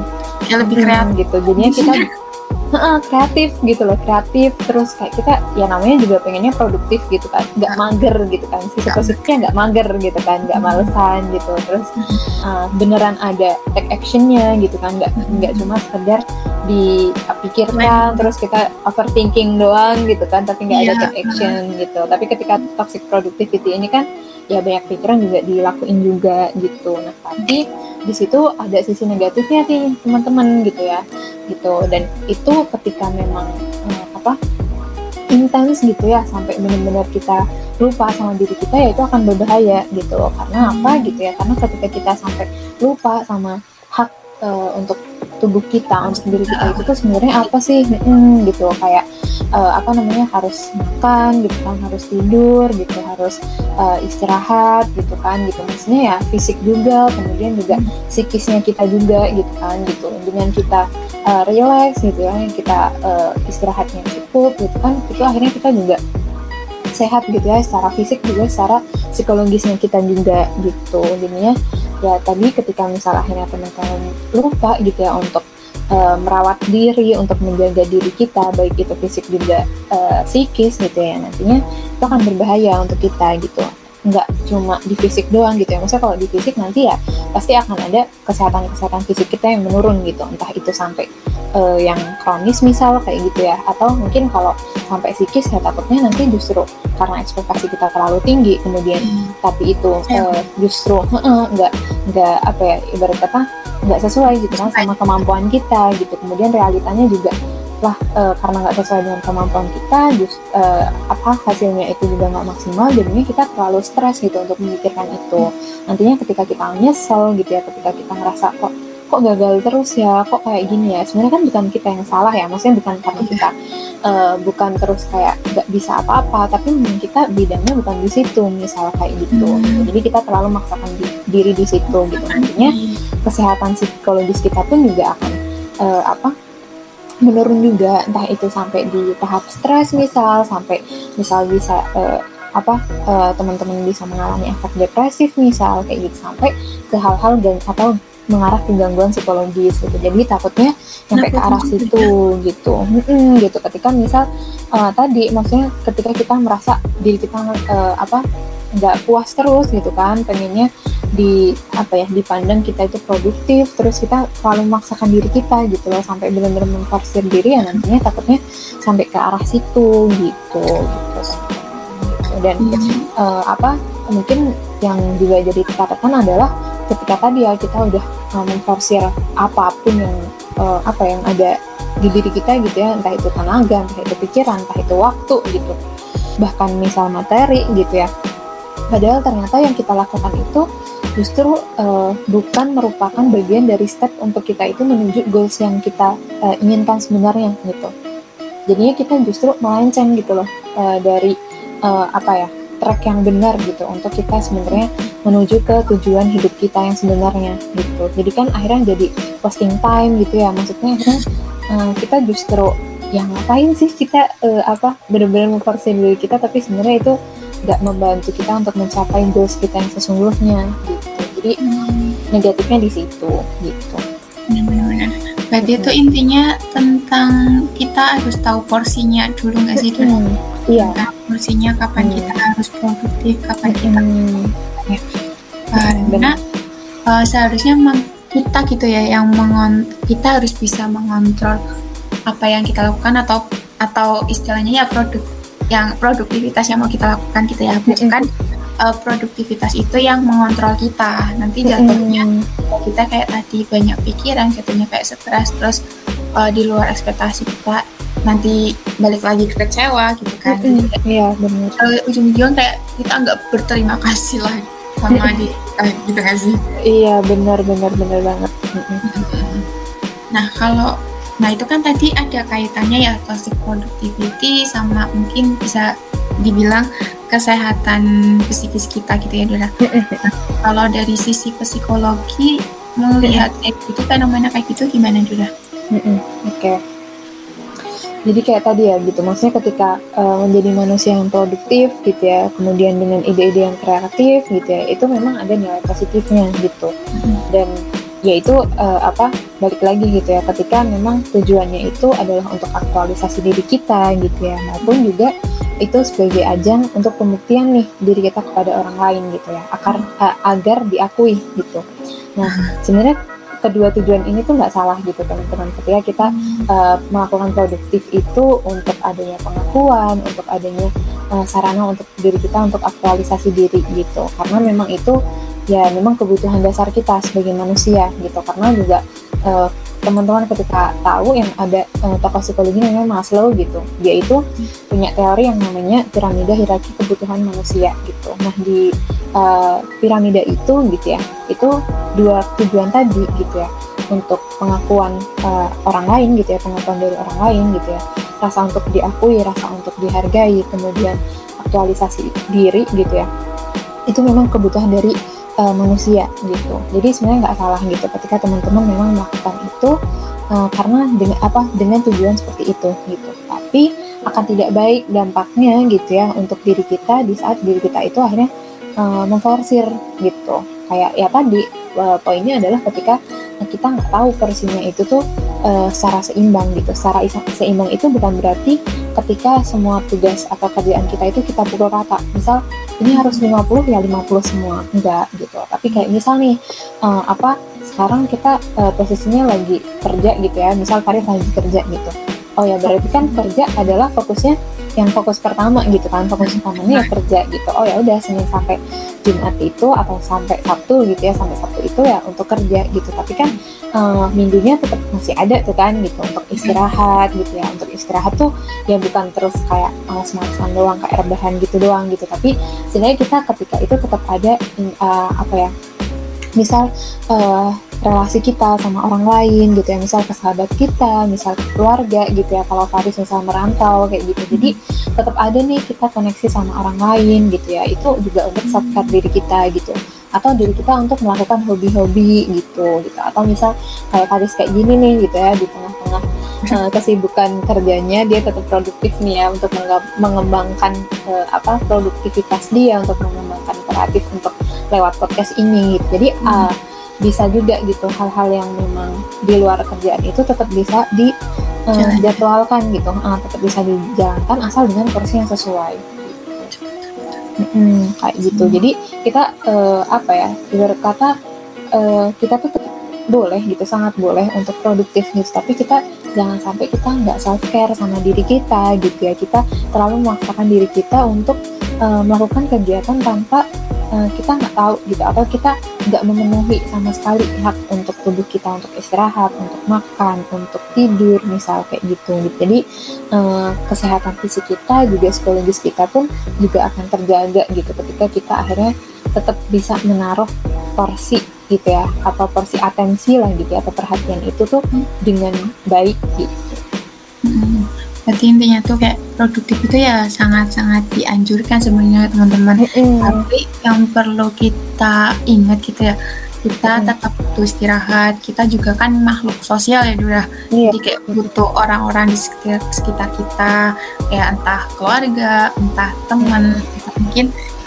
Ya lebih kreatif. hmm, gitu. Jadinya kita uh, kreatif gitu loh kreatif. Terus kayak kita ya namanya juga pengennya produktif gitu kan. Nggak mager gitu kan sisi positifnya nggak mager gitu kan nggak hmm. malesan gitu. Terus uh, beneran ada take actionnya gitu kan. Nggak nggak cuma sekedar dipikirkan terus kita overthinking doang gitu kan tapi nggak ada iya. take action gitu. Tapi ketika toxic productivity ini kan ya banyak pikiran juga dilakuin juga gitu. Nah tapi di situ ada sisi negatifnya sih teman-teman gitu ya gitu. Dan itu ketika memang uh, apa intens gitu ya sampai benar-benar kita lupa sama diri kita ya itu akan berbahaya gitu karena apa gitu ya? Karena ketika kita sampai lupa sama hak uh, untuk tubuh kita untuk diri kita itu tuh sebenarnya apa sih? Hmm, gitu kayak uh, apa namanya harus makan gitu kan harus tidur gitu harus uh, istirahat gitu kan gitu. Maksudnya ya fisik juga kemudian juga psikisnya kita juga gitu kan gitu. Dengan kita uh, relax gitu ya kita uh, istirahatnya cukup gitu kan itu akhirnya kita juga sehat gitu ya secara fisik juga secara psikologisnya kita juga gitu. Jadinya ya tadi ketika misal akhirnya teman-teman lupa gitu ya untuk uh, merawat diri untuk menjaga diri kita baik itu fisik juga uh, psikis gitu ya nantinya itu akan berbahaya untuk kita gitu nggak cuma di fisik doang gitu ya. Maksudnya kalau di fisik nanti ya pasti akan ada kesehatan-kesehatan fisik kita yang menurun gitu. Entah itu sampai uh, yang kronis misal kayak gitu ya. Atau mungkin kalau sampai psikis ya takutnya nanti justru karena ekspektasi kita terlalu tinggi kemudian hmm. tapi itu uh, justru nggak nggak apa ya ibarat kata nggak sesuai gitu kan sama kemampuan kita gitu. Kemudian realitanya juga lah uh, karena nggak sesuai dengan kemampuan kita just uh, apa hasilnya itu juga nggak maksimal jadinya kita terlalu stres gitu untuk memikirkan itu. Nantinya ketika kita nyesel gitu ya ketika kita ngerasa kok kok gagal terus ya? Kok kayak gini ya? Sebenarnya kan bukan kita yang salah ya maksudnya bukan karena iya. kita uh, bukan terus kayak nggak bisa apa-apa tapi mungkin kita bidangnya bukan di situ misal kayak gitu. Hmm. jadi kita terlalu memaksakan di, diri di situ gitu. Nantinya kesehatan psikologis kita pun juga akan uh, apa menurun juga entah itu sampai di tahap stres misal sampai misal bisa uh, apa uh, teman-teman bisa mengalami efek depresif misal kayak gitu sampai ke hal-hal dan atau mengarah ke gangguan psikologis gitu. Jadi takutnya sampai ke arah situ gitu. Hmm, gitu. Ketika misal uh, tadi maksudnya ketika kita merasa diri kita uh, apa nggak puas terus gitu kan. Pengennya di apa ya dipandang kita itu produktif terus kita selalu memaksakan diri kita gitu loh. Sampai benar-benar memforsir diri ya nantinya takutnya sampai ke arah situ gitu. Gitu dan uh, apa mungkin yang juga jadi catatan adalah ketika tadi ya kita udah uh, memforsir apa pun yang uh, apa yang ada di diri kita gitu ya. Entah itu tenaga entah itu pikiran entah itu waktu gitu. Bahkan misal materi gitu ya padahal ternyata yang kita lakukan itu justru uh, bukan merupakan bagian dari step untuk kita itu menuju goals yang kita uh, inginkan sebenarnya gitu. Jadinya kita justru melenceng gitu loh uh, dari uh, apa ya track yang benar gitu untuk kita sebenarnya menuju ke tujuan hidup kita yang sebenarnya gitu. Jadi kan akhirnya jadi wasting time gitu ya maksudnya akhirnya uh, kita justru yang ngapain sih kita uh, apa benar-benar memforsir diri kita tapi sebenarnya itu nggak membantu kita untuk mencapai goals kita yang sesungguhnya gitu jadi hmm. negatifnya di situ gitu benar-benar berarti hmm. itu intinya tentang kita harus tahu porsinya dulu nggak sih dulu hmm. iya porsinya kapan hmm. kita harus produktif kapan hmm. kita ya. karena uh, seharusnya kita gitu ya yang mengon kita harus bisa mengontrol apa yang kita lakukan atau atau istilahnya ya produk yang produktivitas yang mau kita lakukan kita ya. Bukan uh, produktivitas itu yang mengontrol kita. Nanti jatuhnya kita kayak tadi banyak pikiran jatuhnya kayak stres terus uh, di luar ekspektasi kita nanti balik lagi kecewa gitu kan. Iya benar. uh, ujung-ujung kayak kita nggak berterima kasih lah sama di uh, gitu kan sih? Iya benar benar benar banget. Nah kalau Nah itu kan tadi ada kaitannya ya toxic productivity sama mungkin bisa dibilang kesehatan psikis kita gitu ya Dora. Nah, kalau dari sisi psikologi melihat kayak gitu fenomena kayak gitu gimana Dora? Oke. Okay. Jadi kayak tadi ya gitu, maksudnya ketika uh, menjadi manusia yang produktif gitu ya, kemudian dengan ide-ide yang kreatif gitu ya, itu memang ada nilai positifnya gitu. Dan yaitu uh, apa balik lagi gitu ya ketika memang tujuannya itu adalah untuk aktualisasi diri kita gitu ya maupun juga itu sebagai ajang untuk pembuktian nih diri kita kepada orang lain gitu ya agar uh, agar diakui gitu. Nah sebenarnya kedua tujuan ini tuh nggak salah gitu teman-teman. Ketika kita uh, melakukan produktif itu untuk adanya pengakuan untuk adanya uh, sarana untuk diri kita untuk aktualisasi diri gitu. Karena memang itu ya memang kebutuhan dasar kita sebagai manusia gitu. Karena juga uh, teman-teman ketika tahu yang ada uh, tokoh psikologi namanya Maslow gitu. Dia itu punya teori yang namanya piramida hierarki kebutuhan manusia gitu. Nah di uh, piramida itu gitu ya itu dua tujuan tadi gitu ya untuk pengakuan uh, orang lain gitu ya pengakuan dari orang lain gitu ya. Rasa untuk diakui rasa untuk dihargai kemudian aktualisasi diri gitu ya. Itu memang kebutuhan dari uh, manusia gitu. Jadi sebenarnya nggak salah gitu ketika teman-teman memang melakukan itu uh, karena dengan apa dengan tujuan seperti itu gitu. Tapi akan tidak baik dampaknya gitu ya untuk diri kita di saat diri kita itu akhirnya uh, memforsir gitu. Kayak ya tadi uh, poinnya adalah ketika kita nggak tahu porsinya itu tuh uh, secara seimbang gitu. Secara seimbang itu bukan berarti ketika semua tugas atau kerjaan kita itu kita pukul rata. Misal ini harus 50 ya 50 semua. Enggak gitu. Tapi kayak misal nih uh, apa sekarang kita uh, posisinya lagi kerja gitu ya. Misal Farid lagi kerja gitu oh ya berarti kan kerja adalah fokusnya yang fokus pertama gitu kan. Fokus utamanya ya kerja gitu. Oh ya udah senin sampai jumat itu atau sampai sabtu gitu ya sampai sabtu itu ya untuk kerja gitu. Tapi kan uh, minggunya tetap masih ada tuh kan gitu untuk istirahat gitu ya. Untuk istirahat tuh ya bukan terus kayak malas-malasan doang kayak rebahan gitu doang gitu. Tapi sebenarnya kita ketika itu tetap ada uh, apa ya misal uh, relasi kita sama orang lain gitu ya misal ke sahabat kita misal ke keluarga gitu ya kalau Faris misal merantau kayak gitu. Jadi tetap ada nih kita koneksi sama orang lain gitu ya. Itu juga untuk self diri kita gitu. Atau diri kita untuk melakukan hobi-hobi gitu gitu. Atau misal kayak Faris kayak gini nih gitu ya di tengah-tengah uh, kesibukan kerjanya dia tetap produktif nih ya untuk mengembangkan uh, apa produktivitas dia untuk mengembangkan kreatif untuk lewat podcast ini gitu. jadi uh, bisa juga gitu hal-hal yang memang di luar kerjaan itu tetap bisa dijadwalkan uh, gitu uh, tetap bisa dijalankan asal dengan porsi yang sesuai Hmm, kayak gitu. Hmm. Jadi kita uh, apa ya? Ibarat kata uh, kita tuh boleh gitu, sangat boleh untuk produktif gitu. Tapi kita jangan sampai kita nggak self care sama diri kita gitu ya. Kita terlalu memaksakan diri kita untuk uh, melakukan kegiatan tanpa uh, kita nggak tahu gitu atau kita nggak memenuhi sama sekali hak untuk tubuh kita untuk istirahat, untuk makan, untuk tidur misal kayak gitu. gitu. Jadi uh, kesehatan fisik kita juga psikologis kita pun juga akan terjaga gitu ketika kita akhirnya tetap bisa menaruh porsi gitu ya atau porsi atensi lah gitu ya atau perhatian itu tuh dengan baik gitu. Hmm berarti intinya tuh kayak produktif itu ya sangat-sangat dianjurkan sebenarnya teman-teman. Mm. tapi yang perlu kita ingat gitu ya kita mm. tetap butuh istirahat. Kita juga kan makhluk sosial ya Dura. Yeah. jadi kayak butuh orang-orang di sekitar, sekitar kita kayak entah keluarga entah teman. Entah mungkin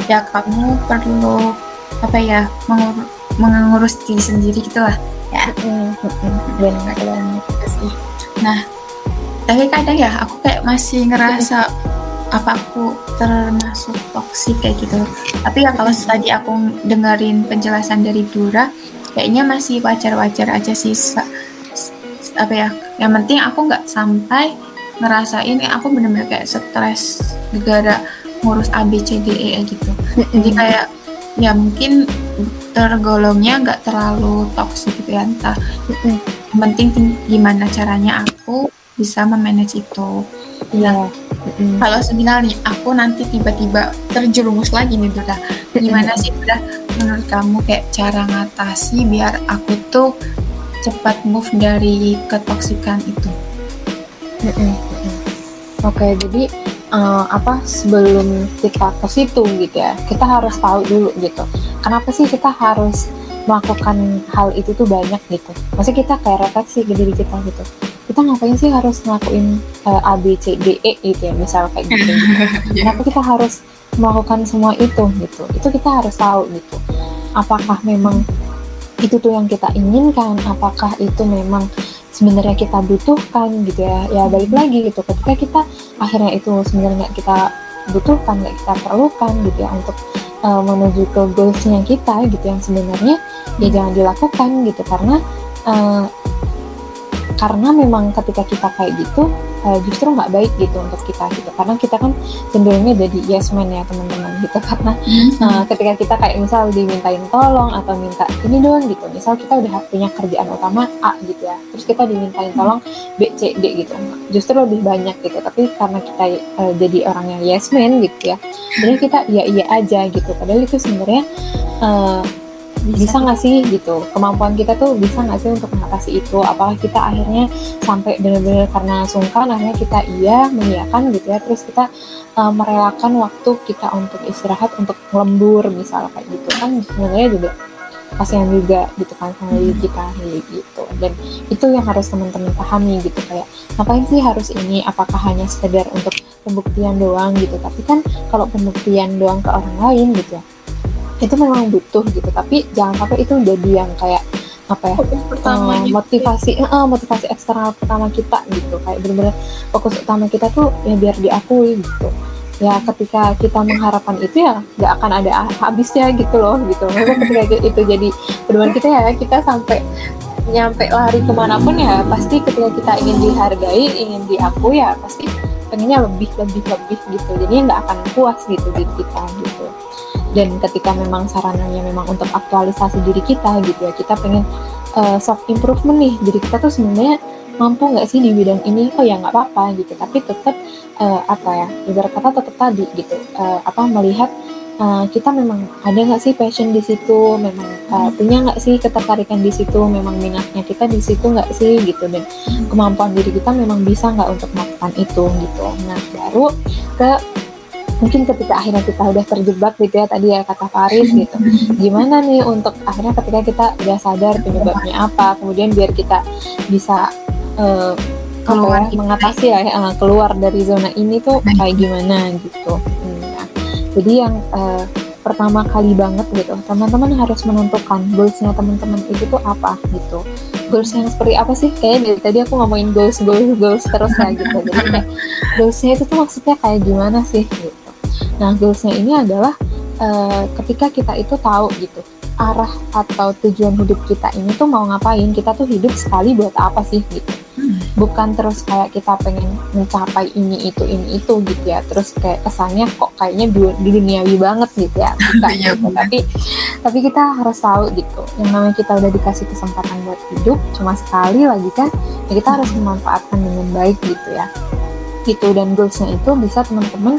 ya kamu perlu apa ya mengur mengurus diri sendiri gitulah ya. Mm. benar banget sih. Nah tapi kadang ya aku kayak masih ngerasa apa aku termasuk toksik kayak gitu. Tapi ya kalau tadi aku dengerin penjelasan dari Dura kayaknya masih wajar-wajar aja sih apa ya yang penting aku nggak sampai ngerasain eh, aku bener-bener kayak stres gara ngurus A B C D E gitu. Jadi kayak ya mungkin tergolongnya nggak terlalu toksik gitu ya entah yang penting gimana caranya aku bisa memanage itu. Iya. Mm. Kalau semisal nih aku nanti tiba-tiba terjerumus lagi nih Duda, gimana sih udah menurut kamu kayak cara ngatasi biar aku tuh cepat move dari ketoksikan itu? Mm Oke, okay, jadi uh, apa sebelum kita ke situ gitu ya, kita harus tahu dulu gitu. Kenapa sih kita harus melakukan hal itu tuh banyak gitu? Maksudnya kita kayak refleksi ke diri kita gitu kita ngapain sih harus ngelakuin uh, A B C D E gitu ya misal kayak gitu, gitu. kenapa kita harus melakukan semua itu gitu? Itu kita harus tahu gitu. Apakah memang itu tuh yang kita inginkan? Apakah itu memang sebenarnya kita butuhkan gitu ya? Ya balik lagi gitu. Ketika kita akhirnya itu sebenarnya kita butuhkan nggak kita perlukan gitu ya untuk uh, menuju ke goalsnya kita gitu yang sebenarnya ya jangan dilakukan gitu. Karena uh, karena memang ketika kita kayak gitu uh, justru nggak baik gitu untuk kita gitu. Karena kita kan cenderungnya jadi yes man ya teman-teman gitu. Karena uh, ketika kita kayak misal dimintain tolong atau minta ini doang gitu. Misal kita udah punya kerjaan utama A gitu ya terus kita dimintain tolong B C D gitu. Justru lebih banyak gitu. Tapi karena kita uh, jadi orang yang yes man gitu ya jadi kita iya iya aja gitu. Padahal itu sebenarnya uh, bisa nggak sih? gitu. Kemampuan kita tuh bisa nggak sih untuk mengatasi itu? Apakah kita akhirnya sampai benar-benar karena sungkan akhirnya kita iya mengiyakan gitu ya. Terus kita uh, merelakan waktu kita untuk istirahat untuk lembur misal kayak gitu. Kan sebenarnya juga kasihan juga gitu kan sama diri hmm. kita gitu. Dan itu yang harus teman-teman pahami gitu kayak ngapain sih harus ini? Apakah hanya sekedar untuk pembuktian doang gitu? Tapi kan kalau pembuktian doang ke orang lain gitu ya itu memang butuh gitu. Tapi jangan sampai itu jadi yang kayak apa ya pertama uh, motivasi uh, motivasi eksternal pertama kita gitu. Kayak bener-bener fokus utama kita tuh ya biar diakui gitu. Ya ketika kita mengharapkan itu ya nggak akan ada habisnya gitu loh gitu. Maksudnya ketika itu jadi benar kita ya kita sampai nyampe lari ke mana pun ya pasti ketika kita ingin dihargai ingin diakui ya pasti pengennya lebih lebih lebih gitu. Jadi nggak akan puas gitu di kita gitu dan ketika memang sarananya memang untuk aktualisasi diri kita gitu ya kita pengen uh, self improvement nih. Jadi kita tuh sebenarnya mampu nggak sih di bidang ini? Oh ya nggak apa-apa gitu. Tapi tetap uh, apa ya ibarat kata tetap tadi gitu. Uh, apa melihat uh, kita memang ada nggak sih passion di situ? Memang uh, punya nggak sih ketertarikan di situ? Memang minatnya kita di situ nggak sih gitu? Dan kemampuan diri kita memang bisa nggak untuk melakukan itu gitu. Nah baru ke mungkin ketika akhirnya kita udah terjebak gitu ya tadi ya kata Faris gitu. Gimana nih untuk akhirnya ketika kita udah sadar penyebabnya apa kemudian biar kita bisa uh, keluar ya, mengatasi ya uh, keluar dari zona ini tuh kayak gimana gitu. Hmm, nah, jadi yang uh, pertama kali banget gitu teman-teman harus menentukan goalsnya teman-teman itu tuh apa gitu. Goals yang seperti apa sih? Kayak dari tadi aku ngomongin goals goals goals terus ya gitu. Jadi kayak goalsnya itu tuh maksudnya kayak gimana sih gitu Nah, goalsnya ini adalah uh, ketika kita itu tahu gitu arah atau tujuan hidup kita ini tuh mau ngapain kita tuh hidup sekali buat apa sih gitu. Hmm. bukan terus kayak kita pengen mencapai ini itu ini itu gitu ya. Terus kayak kesannya kok kayaknya du duniawi banget gitu ya. Bukan iya, gitu. tapi tapi kita harus tahu gitu. Yang namanya kita udah dikasih kesempatan buat hidup cuma sekali lagi kan ya kita harus memanfaatkan dengan baik gitu ya gitu. Dan goalsnya itu bisa teman-teman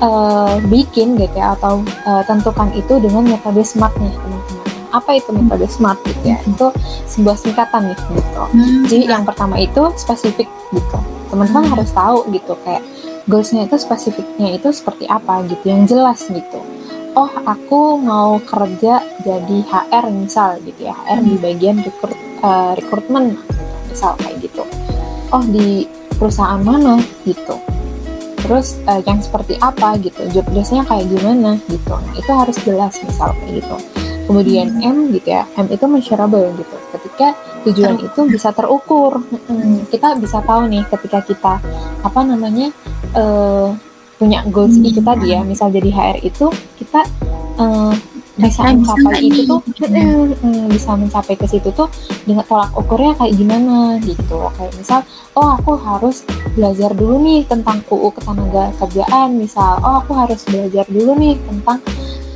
uh, bikin gitu ya atau uh, tentukan itu dengan metode smart nih teman-teman. Apa itu metode smart gitu ya? Itu sebuah singkatan nih gitu. Hmm, jadi yang pertama itu spesifik gitu. Teman-teman hmm. harus tahu gitu kayak goalsnya itu spesifiknya itu seperti apa gitu yang jelas gitu. Oh aku mau kerja jadi HR misal gitu ya HR hmm. di bagian rekrut uh, rekrutmen misal kayak gitu. Oh di perusahaan mana gitu. Terus uh, yang seperti apa gitu job desknya kayak gimana gitu. Nah itu harus jelas misal kayak gitu. Kemudian hmm. M gitu ya M itu measurable gitu. Ketika tujuan itu bisa terukur. Hmm, kita bisa tahu nih ketika kita apa namanya uh, punya goals hmm. itu tadi ya. Misal jadi HR itu kita uh, bisa mencapai itu tuh hmm, bisa mencapai ke situ tuh dengan tolak ukurnya kayak gimana gitu. Kayak misal oh aku harus belajar dulu nih tentang UU ketenaga kerjaan. Misal oh aku harus belajar dulu nih tentang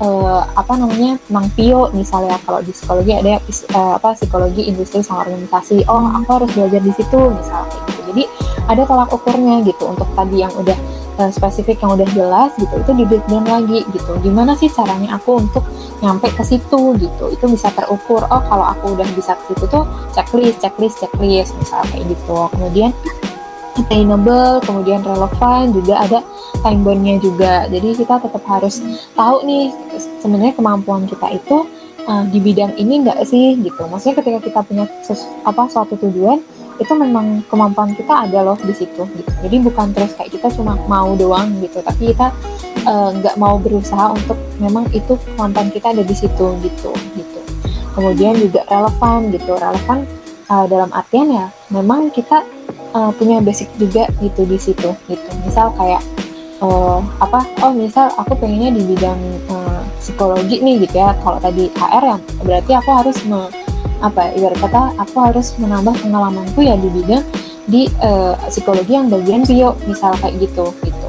uh, apa namanya tentang PIO misalnya kalau di psikologi ada uh, apa psikologi industri sama organisasi. Oh aku harus belajar di situ misalnya gitu. Jadi ada tolak ukurnya gitu untuk tadi yang udah uh, spesifik yang udah jelas gitu itu di breakdown lagi gitu. Gimana sih caranya aku untuk nyampe ke situ gitu? Itu bisa terukur oh kalau aku udah bisa ke situ tuh checklist checklist checklist misalnya kayak gitu. Kemudian attainable kemudian relevan juga ada time boundnya juga. Jadi kita tetap harus tahu nih sebenarnya kemampuan kita itu uh, di bidang ini enggak sih gitu. Maksudnya ketika kita punya apa suatu tujuan itu memang kemampuan kita ada loh di situ gitu. Jadi bukan terus kayak kita cuma mau doang gitu. Tapi kita Eh, nggak uh, mau berusaha untuk memang itu kemampuan kita ada di situ gitu gitu. Kemudian juga relevan gitu. Relevan uh, dalam artian ya memang kita uh, punya basic juga gitu di situ gitu. Misal kayak uh, apa oh misal aku pengennya di bidang uh, psikologi nih gitu ya. Kalau tadi HR ya berarti aku harus apa ibarat kata aku harus menambah pengalamanku ya di bidang di uh, psikologi yang bagian bio misal kayak gitu gitu.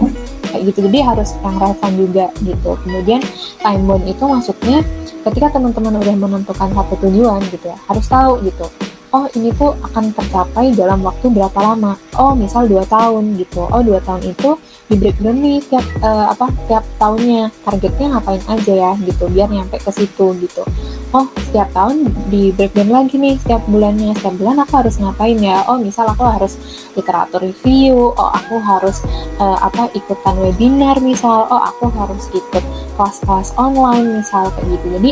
Kayak gitu jadi harus yang relevan juga gitu. Kemudian time bound itu maksudnya ketika teman-teman udah menentukan satu tujuan gitu ya harus tahu gitu. Oh ini tuh akan tercapai dalam waktu berapa lama? Oh misal dua tahun gitu. Oh dua tahun itu di breakdown nih tiap uh, apa tiap tahunnya. Targetnya ngapain aja ya gitu biar nyampe ke situ gitu. Oh setiap tahun di breakdown lagi nih setiap bulannya setiap bulan aku harus ngapain ya? Oh misal aku harus literatur review oh aku harus uh, apa ikutan webinar misal oh aku harus ikut kelas-kelas online misal kayak gitu. Jadi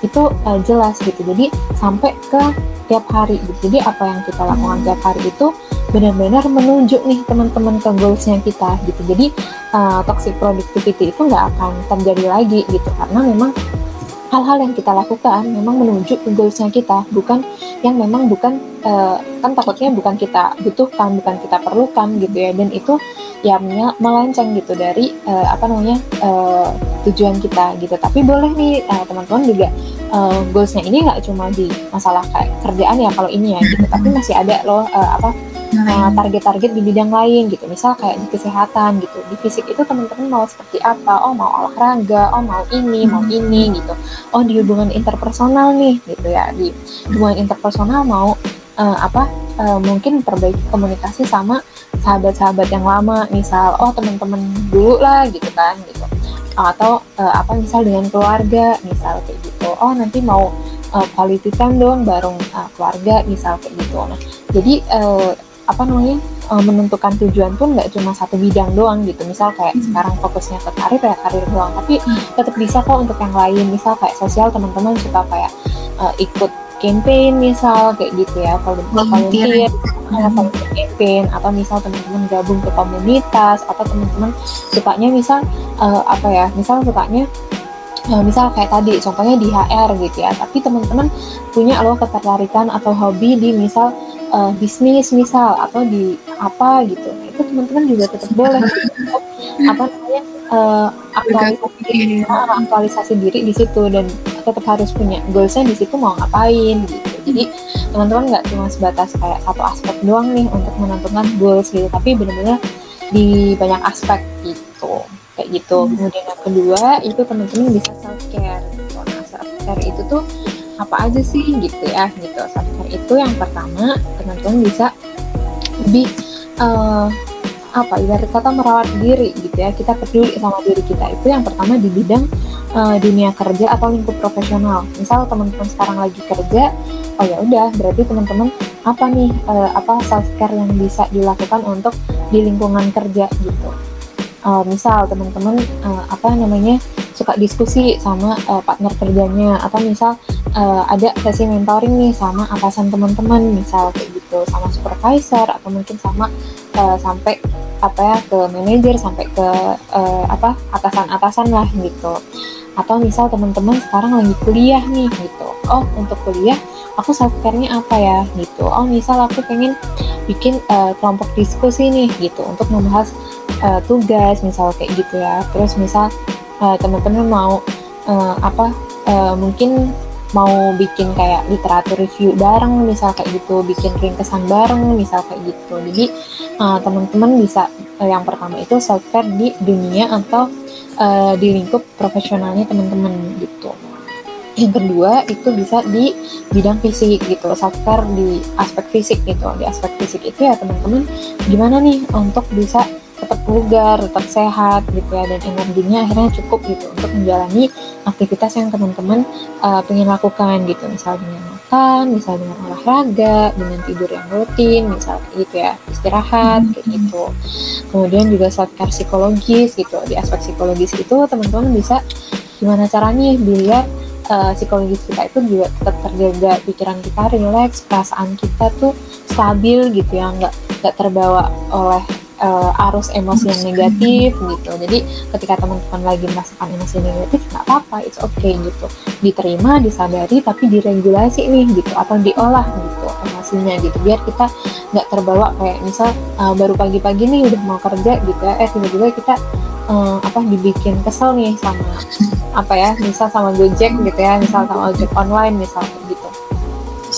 itu uh, jelas gitu. Jadi sampai ke tiap hari gitu. Jadi apa yang kita lakukan tiap hari itu benar-benar menunjuk nih teman-teman ke goalsnya kita gitu. Jadi uh, toxic productivity itu nggak akan terjadi lagi gitu karena memang hal-hal yang kita lakukan memang menunjuk ke goalsnya kita bukan yang memang bukan uh, kan takutnya bukan kita butuhkan bukan kita perlukan gitu ya. Dan itu ya melenceng gitu dari uh, apa namanya uh, tujuan kita gitu. Tapi boleh nih uh, teman-teman juga uh, goalsnya ini nggak cuma di masalah kayak kerjaan ya kalau ini ya gitu. Tapi masih ada loh uh, apa Nah, target-target di bidang lain gitu. Misal kayak di kesehatan gitu. Di fisik itu teman-teman mau seperti apa? Oh mau olahraga. Oh mau ini mau hmm. ini gitu. Oh di hubungan interpersonal nih gitu ya. Di hubungan interpersonal mau uh, apa uh, mungkin perbaiki komunikasi sama sahabat-sahabat yang lama. Misal oh teman-teman dulu lah gitu kan gitu. Atau uh, apa misal dengan keluarga misal kayak gitu. Oh nanti mau uh, quality time dong bareng uh, keluarga misal kayak gitu. Nah jadi uh, apa namanya uh, menentukan tujuan pun nggak cuma satu bidang doang gitu. Misal kayak hmm. sekarang fokusnya ke karir ya karir doang. Tapi hmm. tetap bisa kok untuk yang lain. Misal kayak sosial teman-teman suka kayak uh, ikut campaign misal kayak gitu ya. Kalau volunteer atau campaign. Atau misal teman-teman gabung ke komunitas. Atau teman-teman sukanya misal uh, apa ya misal sukanya uh, misal kayak tadi contohnya di HR gitu ya. Tapi teman-teman punya loh ketertarikan atau hobi di misal uh, bisnis misal atau di apa gitu. Itu teman-teman juga tetap boleh. Apa namanya uh, aktualisasi diri, uh, aktualisasi diri di situ dan tetap harus punya goalsnya di situ mau ngapain gitu. Jadi teman-teman nggak cuma sebatas kayak satu aspek doang nih untuk menentukan goals gitu tapi benar-benar di banyak aspek gitu. Kayak gitu. Hmm. kemudian yang kedua itu teman-teman bisa self care gitu. nah self care itu tuh apa aja sih gitu ya gitu. Self itu yang pertama teman-teman bisa lebih uh, apa ibarat kata merawat diri gitu ya. Kita peduli sama diri kita. Itu yang pertama di bidang uh, dunia kerja atau lingkup profesional. Misal teman-teman sekarang lagi kerja oh ya udah berarti teman-teman apa nih uh, apa self care yang bisa dilakukan untuk di lingkungan kerja gitu. Uh, misal teman-teman uh, apa namanya suka diskusi sama uh, partner kerjanya. Atau misal uh, ada sesi mentoring nih sama atasan teman-teman misal kayak gitu sama supervisor atau mungkin sama uh, sampai apa ya ke manajer sampai ke uh, apa atasan-atasan lah gitu. Atau misal teman-teman sekarang lagi kuliah nih gitu. Oh untuk kuliah aku self care-nya apa ya gitu. Oh misal aku pengen bikin uh, kelompok diskusi nih gitu untuk membahas uh, tugas misal kayak gitu ya. Terus misal uh, teman-teman mau uh, apa uh, mungkin mau bikin kayak literatur review bareng misal kayak gitu bikin ringkesan bareng misal kayak gitu. Jadi uh, teman-teman bisa uh, yang pertama itu self care di dunia atau uh, di lingkup profesionalnya teman-teman gitu. Yang kedua itu bisa di bidang fisik gitu. Self care di aspek fisik gitu. Di aspek fisik itu ya teman-teman gimana nih untuk bisa tetap bugar, tetap sehat gitu ya dan energinya akhirnya cukup gitu untuk menjalani aktivitas yang teman-teman uh, pengen lakukan gitu misalnya dengan makan, misalnya dengan olahraga, dengan tidur yang rutin, misalnya gitu ya istirahat kayak mm-hmm. gitu. Kemudian juga self care psikologis gitu di aspek psikologis itu teman-teman bisa gimana caranya biar uh, psikologis kita itu juga tetap terjaga pikiran kita rileks perasaan kita tuh stabil gitu ya nggak nggak terbawa oleh uh, arus emosi yang negatif gitu. Jadi ketika teman-teman lagi merasakan emosi negatif nggak apa-apa it's okay gitu. Diterima disadari tapi diregulasi nih gitu atau diolah gitu emosinya gitu biar kita nggak terbawa kayak misal uh, baru pagi-pagi nih udah mau kerja gitu ya eh tiba-tiba kita uh, apa dibikin kesel nih sama apa ya misal sama Gojek gitu ya misal sama ojek online misal gitu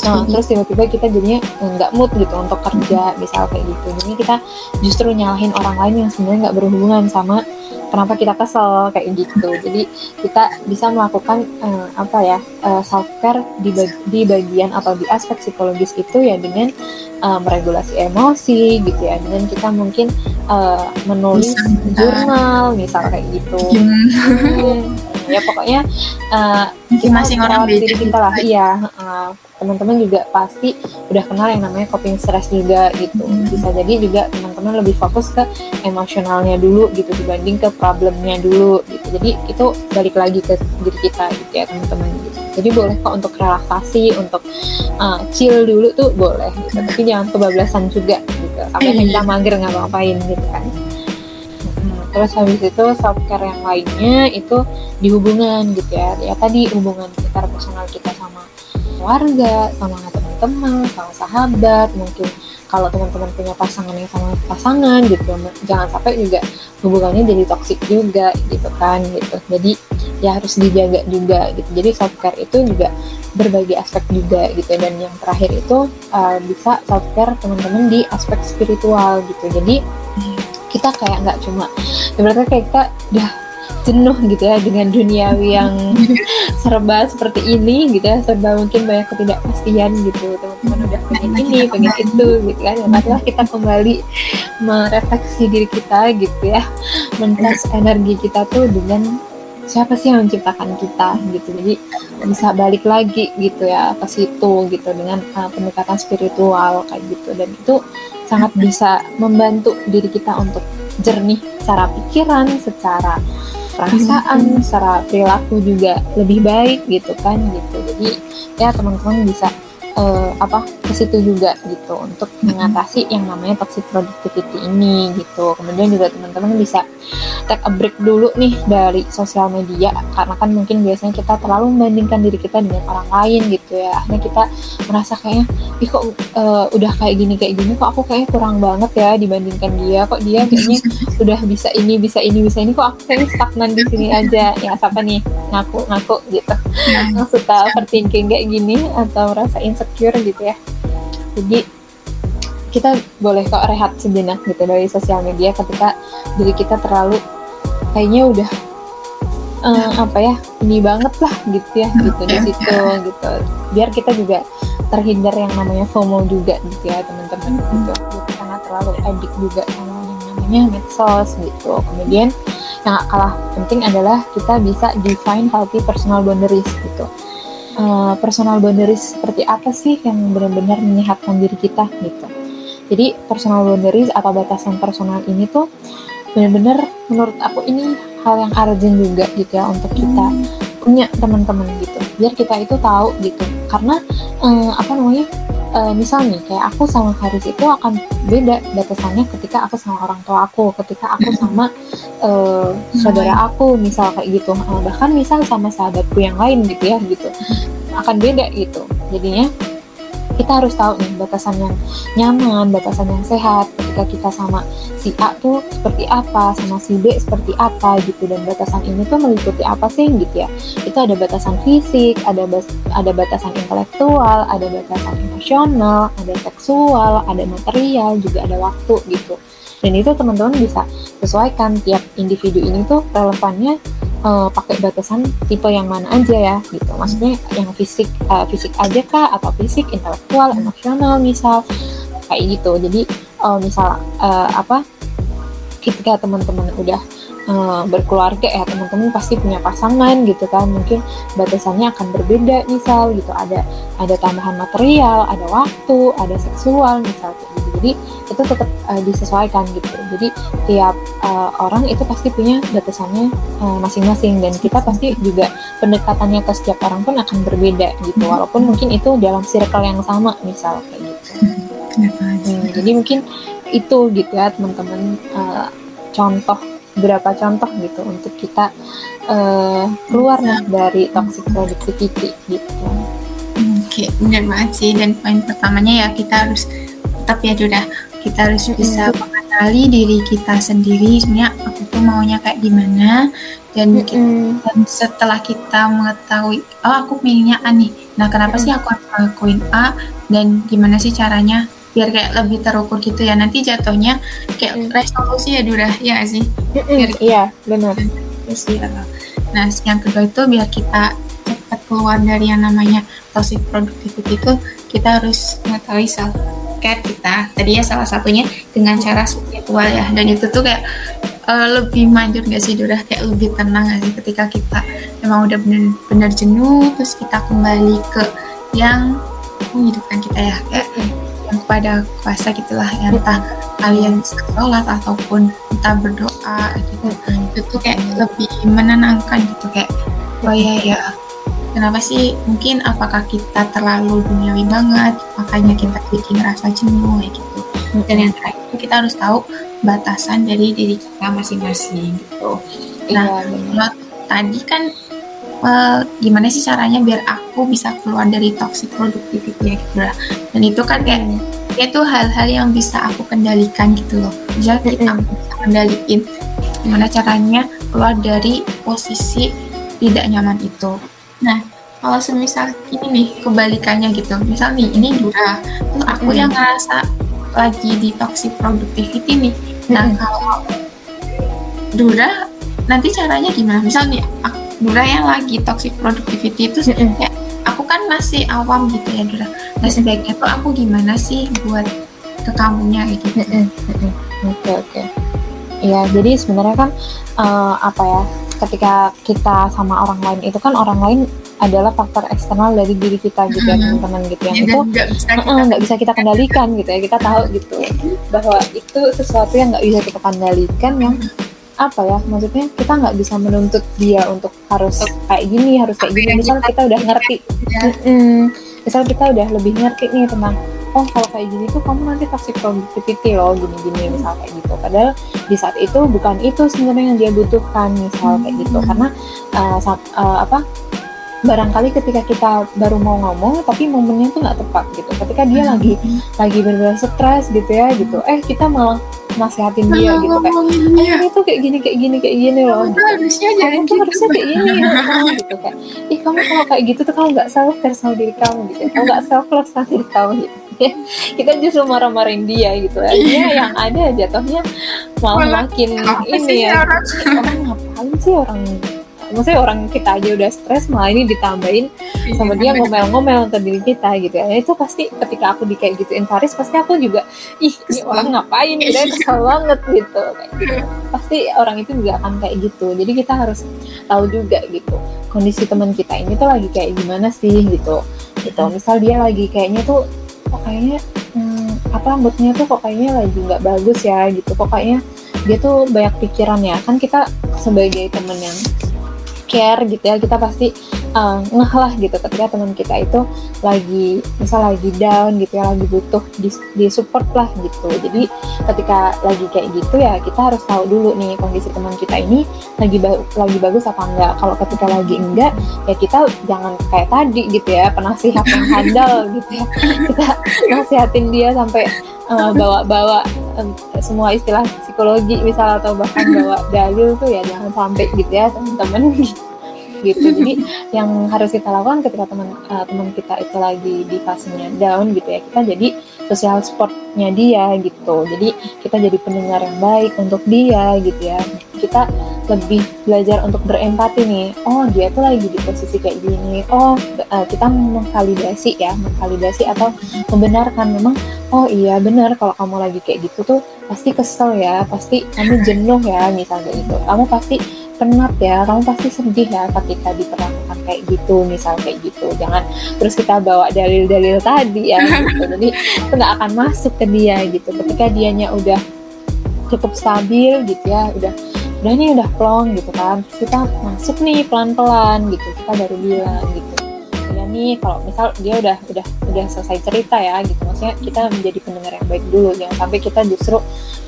nah terus tiba-tiba kita jadinya nggak mood gitu untuk kerja misal kayak gitu. Jadi kita justru nyalahin orang lain yang sebenarnya nggak berhubungan sama kenapa kita kesel kayak gitu. Jadi kita bisa melakukan uh, apa ya uh, eh, self care di, bag di bagian atau di aspek psikologis itu ya dengan uh, meregulasi emosi gitu ya. Dengan kita mungkin uh, menulis jurnal misal kayak gitu. Hmm, ya pokoknya uh, masing orang beda. kita lah iya. Uh, teman-teman juga pasti udah kenal yang namanya coping stress juga gitu. Hmm. bisa jadi juga teman-teman lebih fokus ke emosionalnya dulu gitu dibanding ke problemnya dulu gitu. Jadi itu balik lagi ke diri kita gitu ya teman-teman gitu. Jadi boleh kok untuk relaksasi untuk uh, chill dulu tuh boleh gitu. Tapi jangan kebablasan juga gitu. Sampai kita iya. mager nggak ngapain gitu kan terus habis itu self care yang lainnya itu di hubungan gitu ya. Ya tadi hubungan kita personal kita sama keluarga sama teman-teman sama sahabat mungkin kalau teman-teman punya pasangan yang sama pasangan gitu. Jangan sampai juga hubungannya jadi toksik juga gitu kan gitu. Jadi ya harus dijaga juga gitu. Jadi self care itu juga berbagai aspek juga gitu. Dan yang terakhir itu uh, bisa self care teman-teman di aspek spiritual gitu. Jadi kita kayak nggak cuma ibaratnya kayak kita udah jenuh gitu ya dengan duniawi yang serba seperti ini gitu ya serba mungkin banyak ketidakpastian gitu. Teman-teman udah pengen ini pengen itu gitu kan. Ya marilah kita kembali merefleksi diri kita gitu ya. Mentas energi kita tuh dengan siapa sih yang menciptakan kita gitu. Jadi bisa balik lagi gitu ya ke situ gitu dengan uh, pendekatan spiritual kayak gitu. Dan itu sangat bisa membantu diri kita untuk jernih secara pikiran secara perasaan secara perilaku juga lebih baik gitu kan gitu. Jadi ya teman-teman bisa uh, apa ke situ juga gitu untuk mengatasi yang namanya toxic productivity ini gitu. Kemudian juga teman-teman bisa take a break dulu nih dari sosial media karena kan mungkin biasanya kita terlalu membandingkan diri kita dengan orang lain gitu ya. Akhirnya kita merasa kayaknya, ih kok uh, udah kayak gini kayak gini kok aku kayaknya kurang banget ya dibandingkan dia. Kok dia kayaknya udah bisa ini bisa ini bisa ini kok aku kayaknya stagnan di sini aja. Ya siapa nih ngaku ngaku gitu. Yang suka overthinking kayak gini atau rasa insecure gitu ya. Jadi kita boleh kok rehat sejenak gitu dari sosial media ketika diri kita terlalu kayaknya udah uh, apa ya ini banget lah gitu ya gitu di situ gitu. Biar kita juga terhindar yang namanya FOMO juga gitu ya teman-teman gitu. Gitu karena terlalu edik juga sama yang namanya medsos gitu. Kemudian yang kalah penting adalah kita bisa define healthy personal boundaries gitu uh, personal boundaries seperti apa sih yang benar-benar menyehatkan diri kita gitu. Jadi personal boundaries atau batasan personal ini tuh benar-benar menurut aku ini hal yang urgent juga gitu ya untuk kita punya teman-teman gitu. Biar kita itu tahu gitu. Karena uh, apa namanya? Uh, misal nih kayak aku sama Haris itu akan beda batasannya ketika aku sama orang tua aku, ketika aku sama uh, saudara aku misal kayak gitu, uh, bahkan misal sama sahabatku yang lain gitu ya gitu. Akan beda gitu. Jadinya kita harus tahu nih batasan yang nyaman, batasan yang sehat ketika kita sama si A tuh seperti apa, sama si B seperti apa gitu dan batasan ini tuh meliputi apa sih gitu ya. Itu ada batasan fisik, ada bas ada batasan intelektual, ada batasan emosional, ada seksual, ada material, juga ada waktu gitu. Dan itu teman-teman bisa sesuaikan tiap individu ini tuh relevannya uh, pakai batasan tipe yang mana aja ya gitu. Maksudnya yang fisik uh, fisik aja kah atau fisik intelektual emosional misal kayak gitu. Jadi uh, misal uh, apa ketika teman-teman udah uh, berkeluarga ya teman-teman pasti punya pasangan gitu kan. Mungkin batasannya akan berbeda misal gitu. Ada ada tambahan material ada waktu ada seksual misal kayak gitu jadi itu tetap uh, disesuaikan gitu. Jadi tiap uh, orang itu pasti punya batasannya masing-masing. Uh, dan kita pasti juga pendekatannya ke setiap orang pun akan berbeda gitu. Walaupun mungkin itu dalam circle yang sama misal kayak gitu. Hmm, jadi mungkin itu gitu ya teman-teman. Uh, contoh beberapa contoh gitu untuk kita uh, keluar nih dari toxic productivity gitu. Oke, okay, benar banget sih. Dan poin pertamanya ya kita harus tetap ya udah kita harus bisa mengenali diri kita sendiri. Sebenarnya aku tuh maunya kayak gimana? Dan, kita, dan setelah kita mengetahui oh aku pilihnya A nih. Nah kenapa mm-hmm. sih aku harus ngelakuin A? Dan gimana sih caranya? Biar kayak lebih terukur gitu ya. Nanti jatuhnya kayak hmm. resolusi ya Dura ya sih? Biar iya benar. Ya. Nah yang kedua itu biar kita cepat keluar dari yang namanya toxic productivity itu kita harus mengetahui self care kita. Tadi ya salah satunya dengan cara spiritual ya. Dan itu tuh kayak uh, lebih manjur gak sih Dura kayak lebih tenang gak sih ketika kita memang udah bener-bener jenuh terus kita kembali ke yang menghidupkan kita ya. Kayak yang kepada kuasa gitulah ya entah kalian sholat ataupun entah berdoa gitu. Itu tuh kayak lebih menenangkan gitu. Kayak oh ya ya kenapa sih? Mungkin apakah kita terlalu duniawi banget? Makanya kita bikin rasa jenuh kayak gitu. Dan yang terakhir itu kita harus tahu batasan dari diri kita masing-masing gitu. Nah iya, kalau tadi kan uh, gimana sih caranya biar aku bisa keluar dari toxic productivity ya gitu lah. Dan itu kan kayak itu hal-hal yang bisa aku kendalikan gitu loh. Bisa kita aku bisa kendaliin gimana caranya keluar dari posisi tidak nyaman itu nah kalau semisal ini nih kebalikannya gitu. Misal nih ini Dura terus aku yang ngerasa lagi di toxic productivity nih. Nah kalau Dura nanti caranya gimana? Misal nih aku Dura yang lagi toxic productivity itu kayak aku kan masih awam gitu ya Dura. Nah sebaiknya tuh aku gimana sih buat ke kamunya gitu. Oke oke. Iya jadi sebenarnya kan uh, apa ya ketika kita sama orang lain itu kan orang lain adalah faktor eksternal dari diri kita gitu ya teman-teman gitu yang ya, itu nggak bisa, kita... bisa kita kendalikan gitu ya kita tahu gitu bahwa itu sesuatu yang nggak bisa kita kendalikan yang apa ya maksudnya kita nggak bisa menuntut dia untuk harus kayak gini harus kayak gini. misal kita udah ngerti mm misal kita udah lebih ngerti nih tentang oh kalau kayak gini tuh kamu nanti toxic productivity loh gini-gini misal kayak gitu. Padahal di saat itu bukan itu sebenarnya yang dia butuhkan misal kayak gitu. Hmm. karena uh, saat- uh, apa barangkali ketika kita baru mau ngomong tapi momennya tuh nggak tepat gitu. Ketika dia lagi lagi benar-benar stres gitu ya gitu. Eh kita malah nasihatin dia gitu kayak eh, ini tuh kayak gini kayak gini kayak gini loh. Gitu. harusnya Kamu tuh gitu harusnya kayak gini ya gitu kan ih kamu kalau kayak gitu tuh kamu nggak self care sama diri kamu gitu. Kamu nggak self love sama diri kamu gitu kita justru marah-marahin dia gitu ya. Dia yang ada jatuhnya malah makin ini ya. orang? Ngapain sih orang? Maksudnya orang kita aja udah stres malah ini ditambahin sama dia ngomel-ngomel ke diri kita gitu ya. Itu pasti ketika aku di kayak gituin Faris pasti aku juga ih ini orang ngapain? gitu ya kesel banget gitu kayak gitu. pasti orang itu juga akan kayak gitu. Jadi kita harus tahu juga gitu kondisi teman kita ini tuh lagi kayak gimana sih gitu. Gitu. Misal dia lagi kayaknya tuh kok kayaknya hmm, apa moodnya tuh kok kayaknya lagi nggak bagus ya gitu. Kok kayaknya dia tuh banyak pikiran ya. Kan kita sebagai temen yang care gitu ya kita pasti uh, ngeh lah gitu. Ketika teman kita itu lagi misal lagi down gitu ya lagi butuh di, di support lah gitu. Jadi ketika lagi kayak gitu ya kita harus tahu dulu nih kondisi teman kita ini lagi ba- lagi bagus apa enggak. Kalau ketika lagi enggak ya kita jangan kayak tadi gitu ya penasihat yang handal gitu ya. Kita nasihatin dia sampai uh, bawa-bawa um, semua istilah psikologi misal atau bahkan bawa dalil tuh ya jangan sampai gitu ya teman-teman. gitu jadi yang harus kita lakukan ketika teman uh, teman kita itu lagi di fasenya down gitu ya kita jadi sosial supportnya dia gitu. Jadi kita jadi pendengar yang baik untuk dia gitu ya. Kita lebih belajar untuk berempati nih. Oh dia tuh lagi di posisi kayak gini. Oh uh, kita mengvalidasi ya mengvalidasi atau membenarkan memang oh iya benar kalau kamu lagi kayak gitu tuh pasti kesel ya pasti kamu jenuh ya misalnya gitu. Kamu pasti penat ya. Kamu pasti sedih ya ketika diperlakukan kayak gitu misal kayak gitu. Jangan terus kita bawa dalil-dalil tadi ya gitu. jadi itu nggak akan masuk ke dia gitu. Ketika dianya udah cukup stabil gitu ya udah udah nih udah plong gitu kan terus kita masuk nih pelan-pelan gitu. Kita baru bilang gitu nih kalau misal dia udah udah udah selesai cerita ya gitu. Maksudnya kita menjadi pendengar yang baik dulu. Jangan sampai kita justru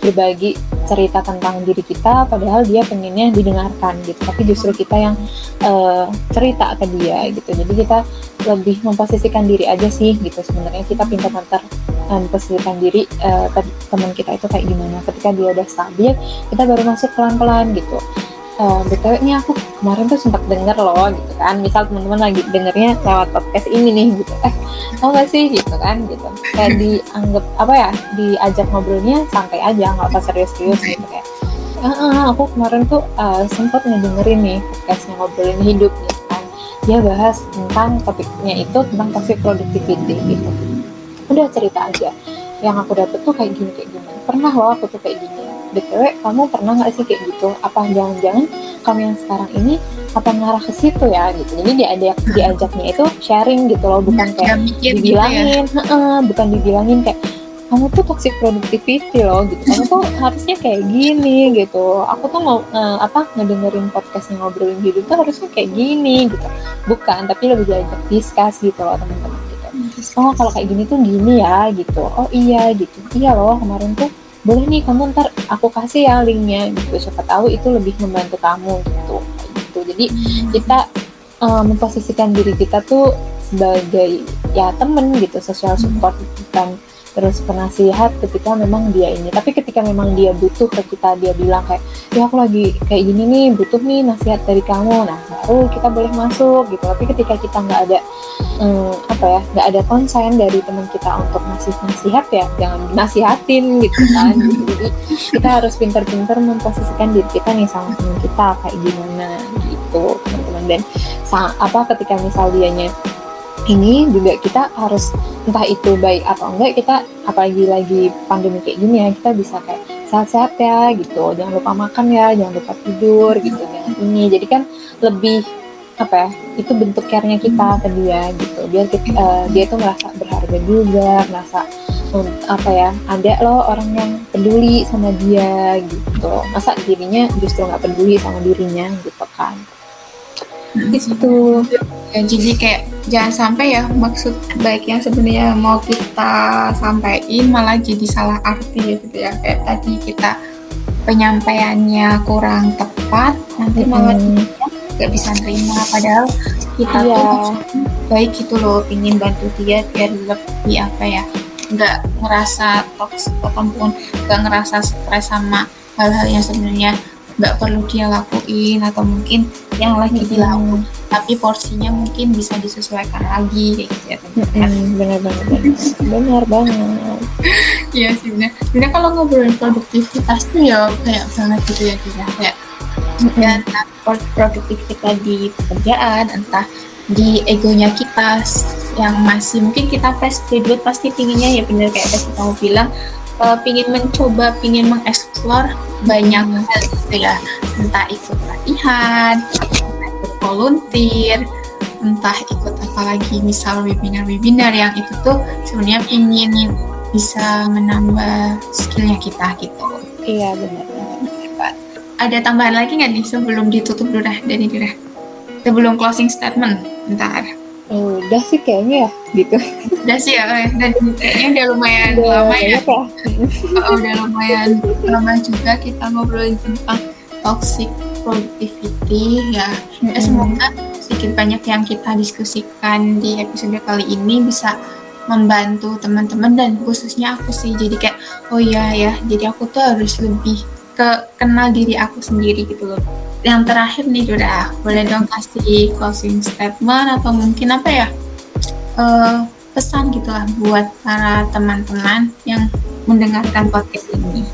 berbagi cerita tentang diri kita padahal dia pengennya didengarkan gitu. Tapi justru kita yang eh, cerita ke dia gitu. Jadi kita lebih memposisikan diri aja sih gitu. Sebenarnya kita pintar-pintar eh, memposisikan diri ke teman kita itu kayak gimana. Ketika dia udah stabil kita baru masuk pelan-pelan gitu eh btw ini aku kemarin tuh sempat denger loh gitu kan. Misal teman-teman lagi dengernya lewat podcast ini nih gitu. Eh tau gak sih gitu kan gitu. Kayak dianggap apa ya diajak ngobrolnya santai aja nggak usah serius-serius gitu kayak. "Ah, ah, aku kemarin tuh uh, sempat ngedengerin nih podcastnya ngobrolin hidup gitu kan. Dia bahas tentang topiknya itu tentang toxic productivity gitu. Udah cerita aja. Yang aku dapet tuh kayak gini kayak gini. Pernah loh aku tuh kayak gini btw kamu pernah nggak sih kayak gitu? Apa jangan-jangan kamu yang sekarang ini apa ngarah ke situ ya gitu? Jadi diajak diajaknya itu sharing gitu loh bukan kayak mikir gitu ya? dibilangin bukan dibilangin kayak kamu tuh toxic productivity loh gitu. Kamu tuh harusnya kayak gini gitu. Aku tuh mau eh, apa ngedengerin podcastnya ngobrolin hidup tuh harusnya kayak gini gitu. Bukan tapi lebih diajak discuss gitu loh teman-teman gitu. Oh kalau kayak gini tuh gini ya gitu. Oh iya gitu. Iya loh kemarin tuh boleh nih kamu ntar aku kasih ya linknya gitu. Siapa tahu itu lebih membantu kamu gitu. Gitu. Jadi kita eh, memposisikan diri kita tuh sebagai ya temen gitu social support bukan terus penasihat ketika memang dia ini. Tapi ketika memang dia butuh ke kita dia bilang kayak ya aku lagi kayak gini nih butuh nih nasihat dari kamu. Nah baru kita boleh masuk gitu. Tapi ketika kita nggak ada hmm, apa ya nggak ada konsen dari teman kita untuk ngasih nasihat ya jangan nasihatin gitu kan. Jadi kita harus pintar-pintar memposisikan diri kita nih sama teman kita kayak gimana gitu teman-teman. Dan apa ketika misal dianya ini juga kita harus entah itu baik atau enggak kita apalagi lagi pandemi kayak gini ya kita bisa kayak sehat-sehat ya gitu. Jangan lupa makan ya jangan lupa tidur gitu jangan ini. Jadi kan lebih apa ya itu bentuk care-nya kita ke dia gitu. Biar kita, eh, dia tuh merasa berharga juga merasa um, apa ya ada loh orang yang peduli sama dia gitu. Masa dirinya justru nggak peduli sama dirinya gitu kan Hmm. itu ya, jadi kayak jangan sampai ya maksud baik yang sebenarnya mau kita sampaikan malah jadi salah arti gitu ya kayak tadi kita penyampaiannya kurang tepat nanti malah nggak bisa nerima padahal kita yeah. tuh baik gitu loh ingin bantu dia biar lebih apa ya nggak ngerasa toxic ataupun nggak ngerasa stres sama hal-hal yang sebenarnya nggak perlu dia lakuin atau mungkin yang lagi hmm. dilakukan tapi porsinya mungkin bisa disesuaikan lagi kayak gitu ya hmm, benar benar benar. Banget. Iya sih benar. Benar kalau ngobrolin produktivitas tuh ya kayak banget gitu ya kita kayak dan produktif kita di pekerjaan entah di egonya kita yang masih mungkin kita fresh graduate pasti pinginnya ya benar kayak tadi kamu bilang uh, pingin mencoba, pingin mengeksplor banyak hal gitu ya, entah ikut latihan, entah ikut volunteer, entah ikut apa lagi, misal webinar-webinar yang itu tuh sebenarnya pingin bisa menambah skillnya kita gitu. Iya benar. Ada tambahan lagi nggak nih sebelum ditutup dulu dah dari diri? Sebelum closing statement, ntar. Oh, udah sih kayaknya ya gitu. Udah sih ya dan kayaknya udah lumayan udah lama ya, ya. oh, udah lumayan lama juga kita ngobrolin tentang toxic productivity ya. Mm-hmm. ya semoga sedikit banyak yang kita diskusikan di episode kali ini bisa membantu teman-teman dan khususnya aku sih. Jadi kayak oh iya ya. Jadi aku tuh harus lebih ke kenal diri aku sendiri gitu loh yang terakhir nih udah boleh dong kasih closing statement atau mungkin apa ya uh, pesan gitulah buat para teman-teman yang mendengarkan podcast ini.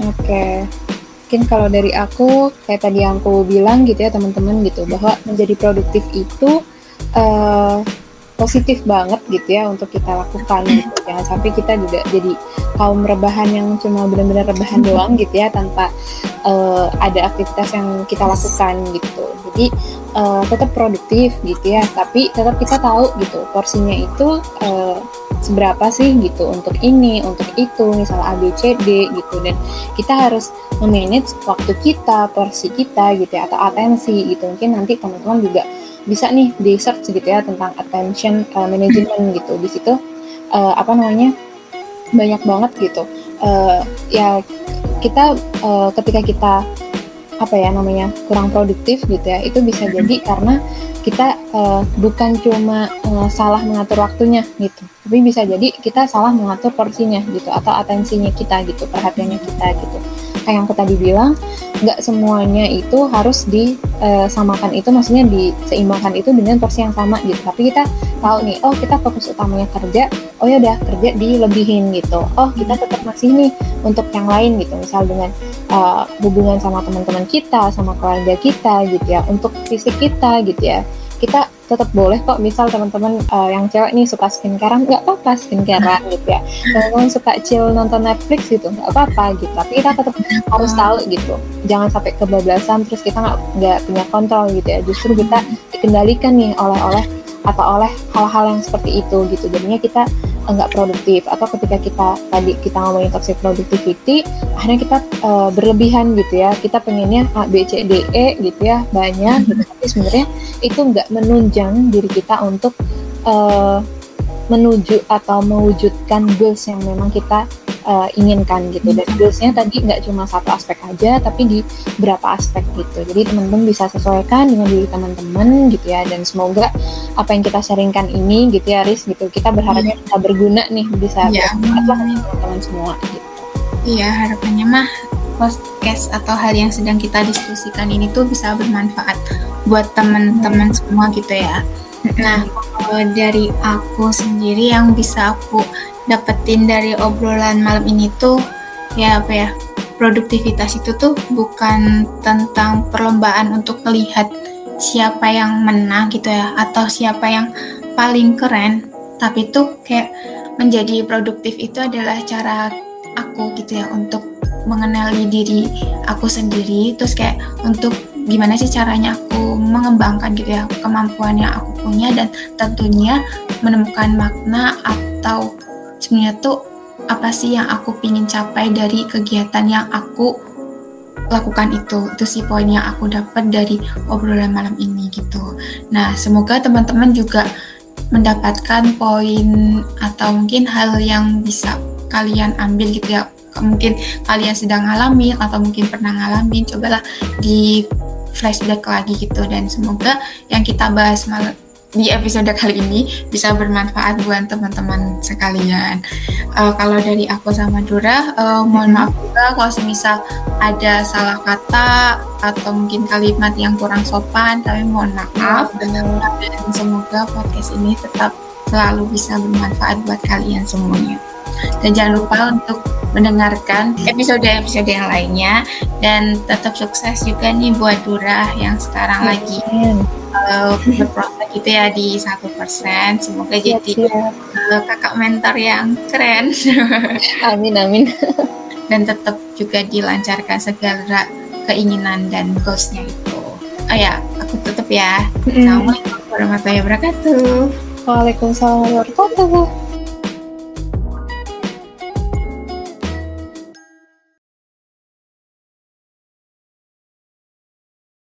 Oke, okay. mungkin kalau dari aku kayak tadi yang aku bilang gitu ya teman-teman gitu bahwa menjadi produktif itu uh, positif banget gitu ya untuk kita lakukan gitu. jangan sampai kita juga jadi kaum rebahan yang cuma benar-benar rebahan doang gitu ya tanpa uh, ada aktivitas yang kita lakukan gitu. Jadi uh, tetap produktif gitu ya tapi tetap kita tahu gitu porsinya itu uh, seberapa sih gitu untuk ini untuk itu misal A B C D gitu. Dan kita harus memanage waktu kita porsi kita gitu ya atau atensi gitu. Mungkin nanti teman-teman juga bisa nih di search gitu ya tentang attention uh, management gitu. Di situ uh, apa namanya banyak banget gitu. Uh, ya kita uh, ketika kita apa ya namanya kurang produktif gitu ya itu bisa jadi karena kita uh, bukan cuma uh, salah mengatur waktunya gitu. Tapi bisa jadi kita salah mengatur porsinya gitu atau atensinya kita gitu perhatiannya kita gitu kayak yang tadi bilang nggak semuanya itu harus disamakan itu maksudnya diseimbangkan itu dengan porsi yang sama gitu. Tapi kita tahu nih oh kita fokus utamanya kerja oh ya udah kerja dilebihin gitu. Oh kita tetap masih nih untuk yang lain gitu. Misal dengan uh, hubungan sama teman-teman kita sama keluarga kita gitu ya untuk fisik kita gitu ya kita tetap boleh kok misal teman-teman uh, yang cewek nih suka skincarean nggak apa-apa skincare gitu ya. Teman-teman suka chill nonton Netflix gitu nggak apa-apa gitu. Tapi kita tetap harus tahu gitu jangan sampai kebablasan terus kita nggak nggak punya kontrol gitu ya. Justru kita dikendalikan nih oleh-oleh atau oleh hal-hal yang seperti itu gitu. Jadinya kita nggak produktif. Atau ketika kita tadi kita ngomongin toxic productivity akhirnya kita uh, berlebihan gitu ya. Kita pengennya A B C D E gitu ya banyak. Gitu tapi sebenarnya itu nggak menunjang diri kita untuk uh, menuju atau mewujudkan goals yang memang kita uh, inginkan gitu. Dan goalsnya tadi nggak cuma satu aspek aja tapi di beberapa aspek gitu. Jadi teman-teman bisa sesuaikan dengan diri teman-teman gitu ya. Dan semoga apa yang kita sharingkan ini gitu ya Riz gitu. Kita berharapnya bisa berguna nih bisa yeah. bermanfaat lah teman-teman semua gitu. Iya harapannya mah podcast atau hal yang sedang kita diskusikan ini tuh bisa bermanfaat buat teman-teman semua gitu ya. Nah, dari aku sendiri yang bisa aku dapetin dari obrolan malam ini tuh ya apa ya produktivitas itu tuh bukan tentang perlombaan untuk melihat siapa yang menang gitu ya atau siapa yang paling keren tapi tuh kayak menjadi produktif itu adalah cara aku gitu ya untuk mengenali diri aku sendiri terus kayak untuk gimana sih caranya aku mengembangkan gitu ya kemampuan yang aku punya dan tentunya menemukan makna atau sebenarnya tuh apa sih yang aku pingin capai dari kegiatan yang aku lakukan itu. Itu sih poin yang aku dapat dari obrolan malam ini gitu. Nah semoga teman-teman juga mendapatkan poin atau mungkin hal yang bisa kalian ambil gitu ya. Mungkin kalian sedang ngalamin atau mungkin pernah ngalamin cobalah di flashback lagi gitu. Dan semoga yang kita bahas malam di episode kali ini bisa bermanfaat buat teman-teman sekalian. Uh, kalau dari aku sama Dura, uh, mohon maaf juga kalau semisal ada salah kata atau mungkin kalimat yang kurang sopan, kami mohon maaf. Dan semoga podcast ini tetap selalu bisa bermanfaat buat kalian semuanya. Dan jangan lupa untuk mendengarkan episode-episode yang lainnya dan tetap sukses juga nih buat Dura yang sekarang lagi uh, berproses gitu ya di satu persen. Semoga siap, jadi Uh, kakak mentor yang keren. amin amin. dan tetap juga dilancarkan segala keinginan dan goalsnya itu. Oh ya, aku tutup ya. Assalamualaikum warahmatullahi wabarakatuh. Waalaikumsalam warahmatullahi wabarakatuh.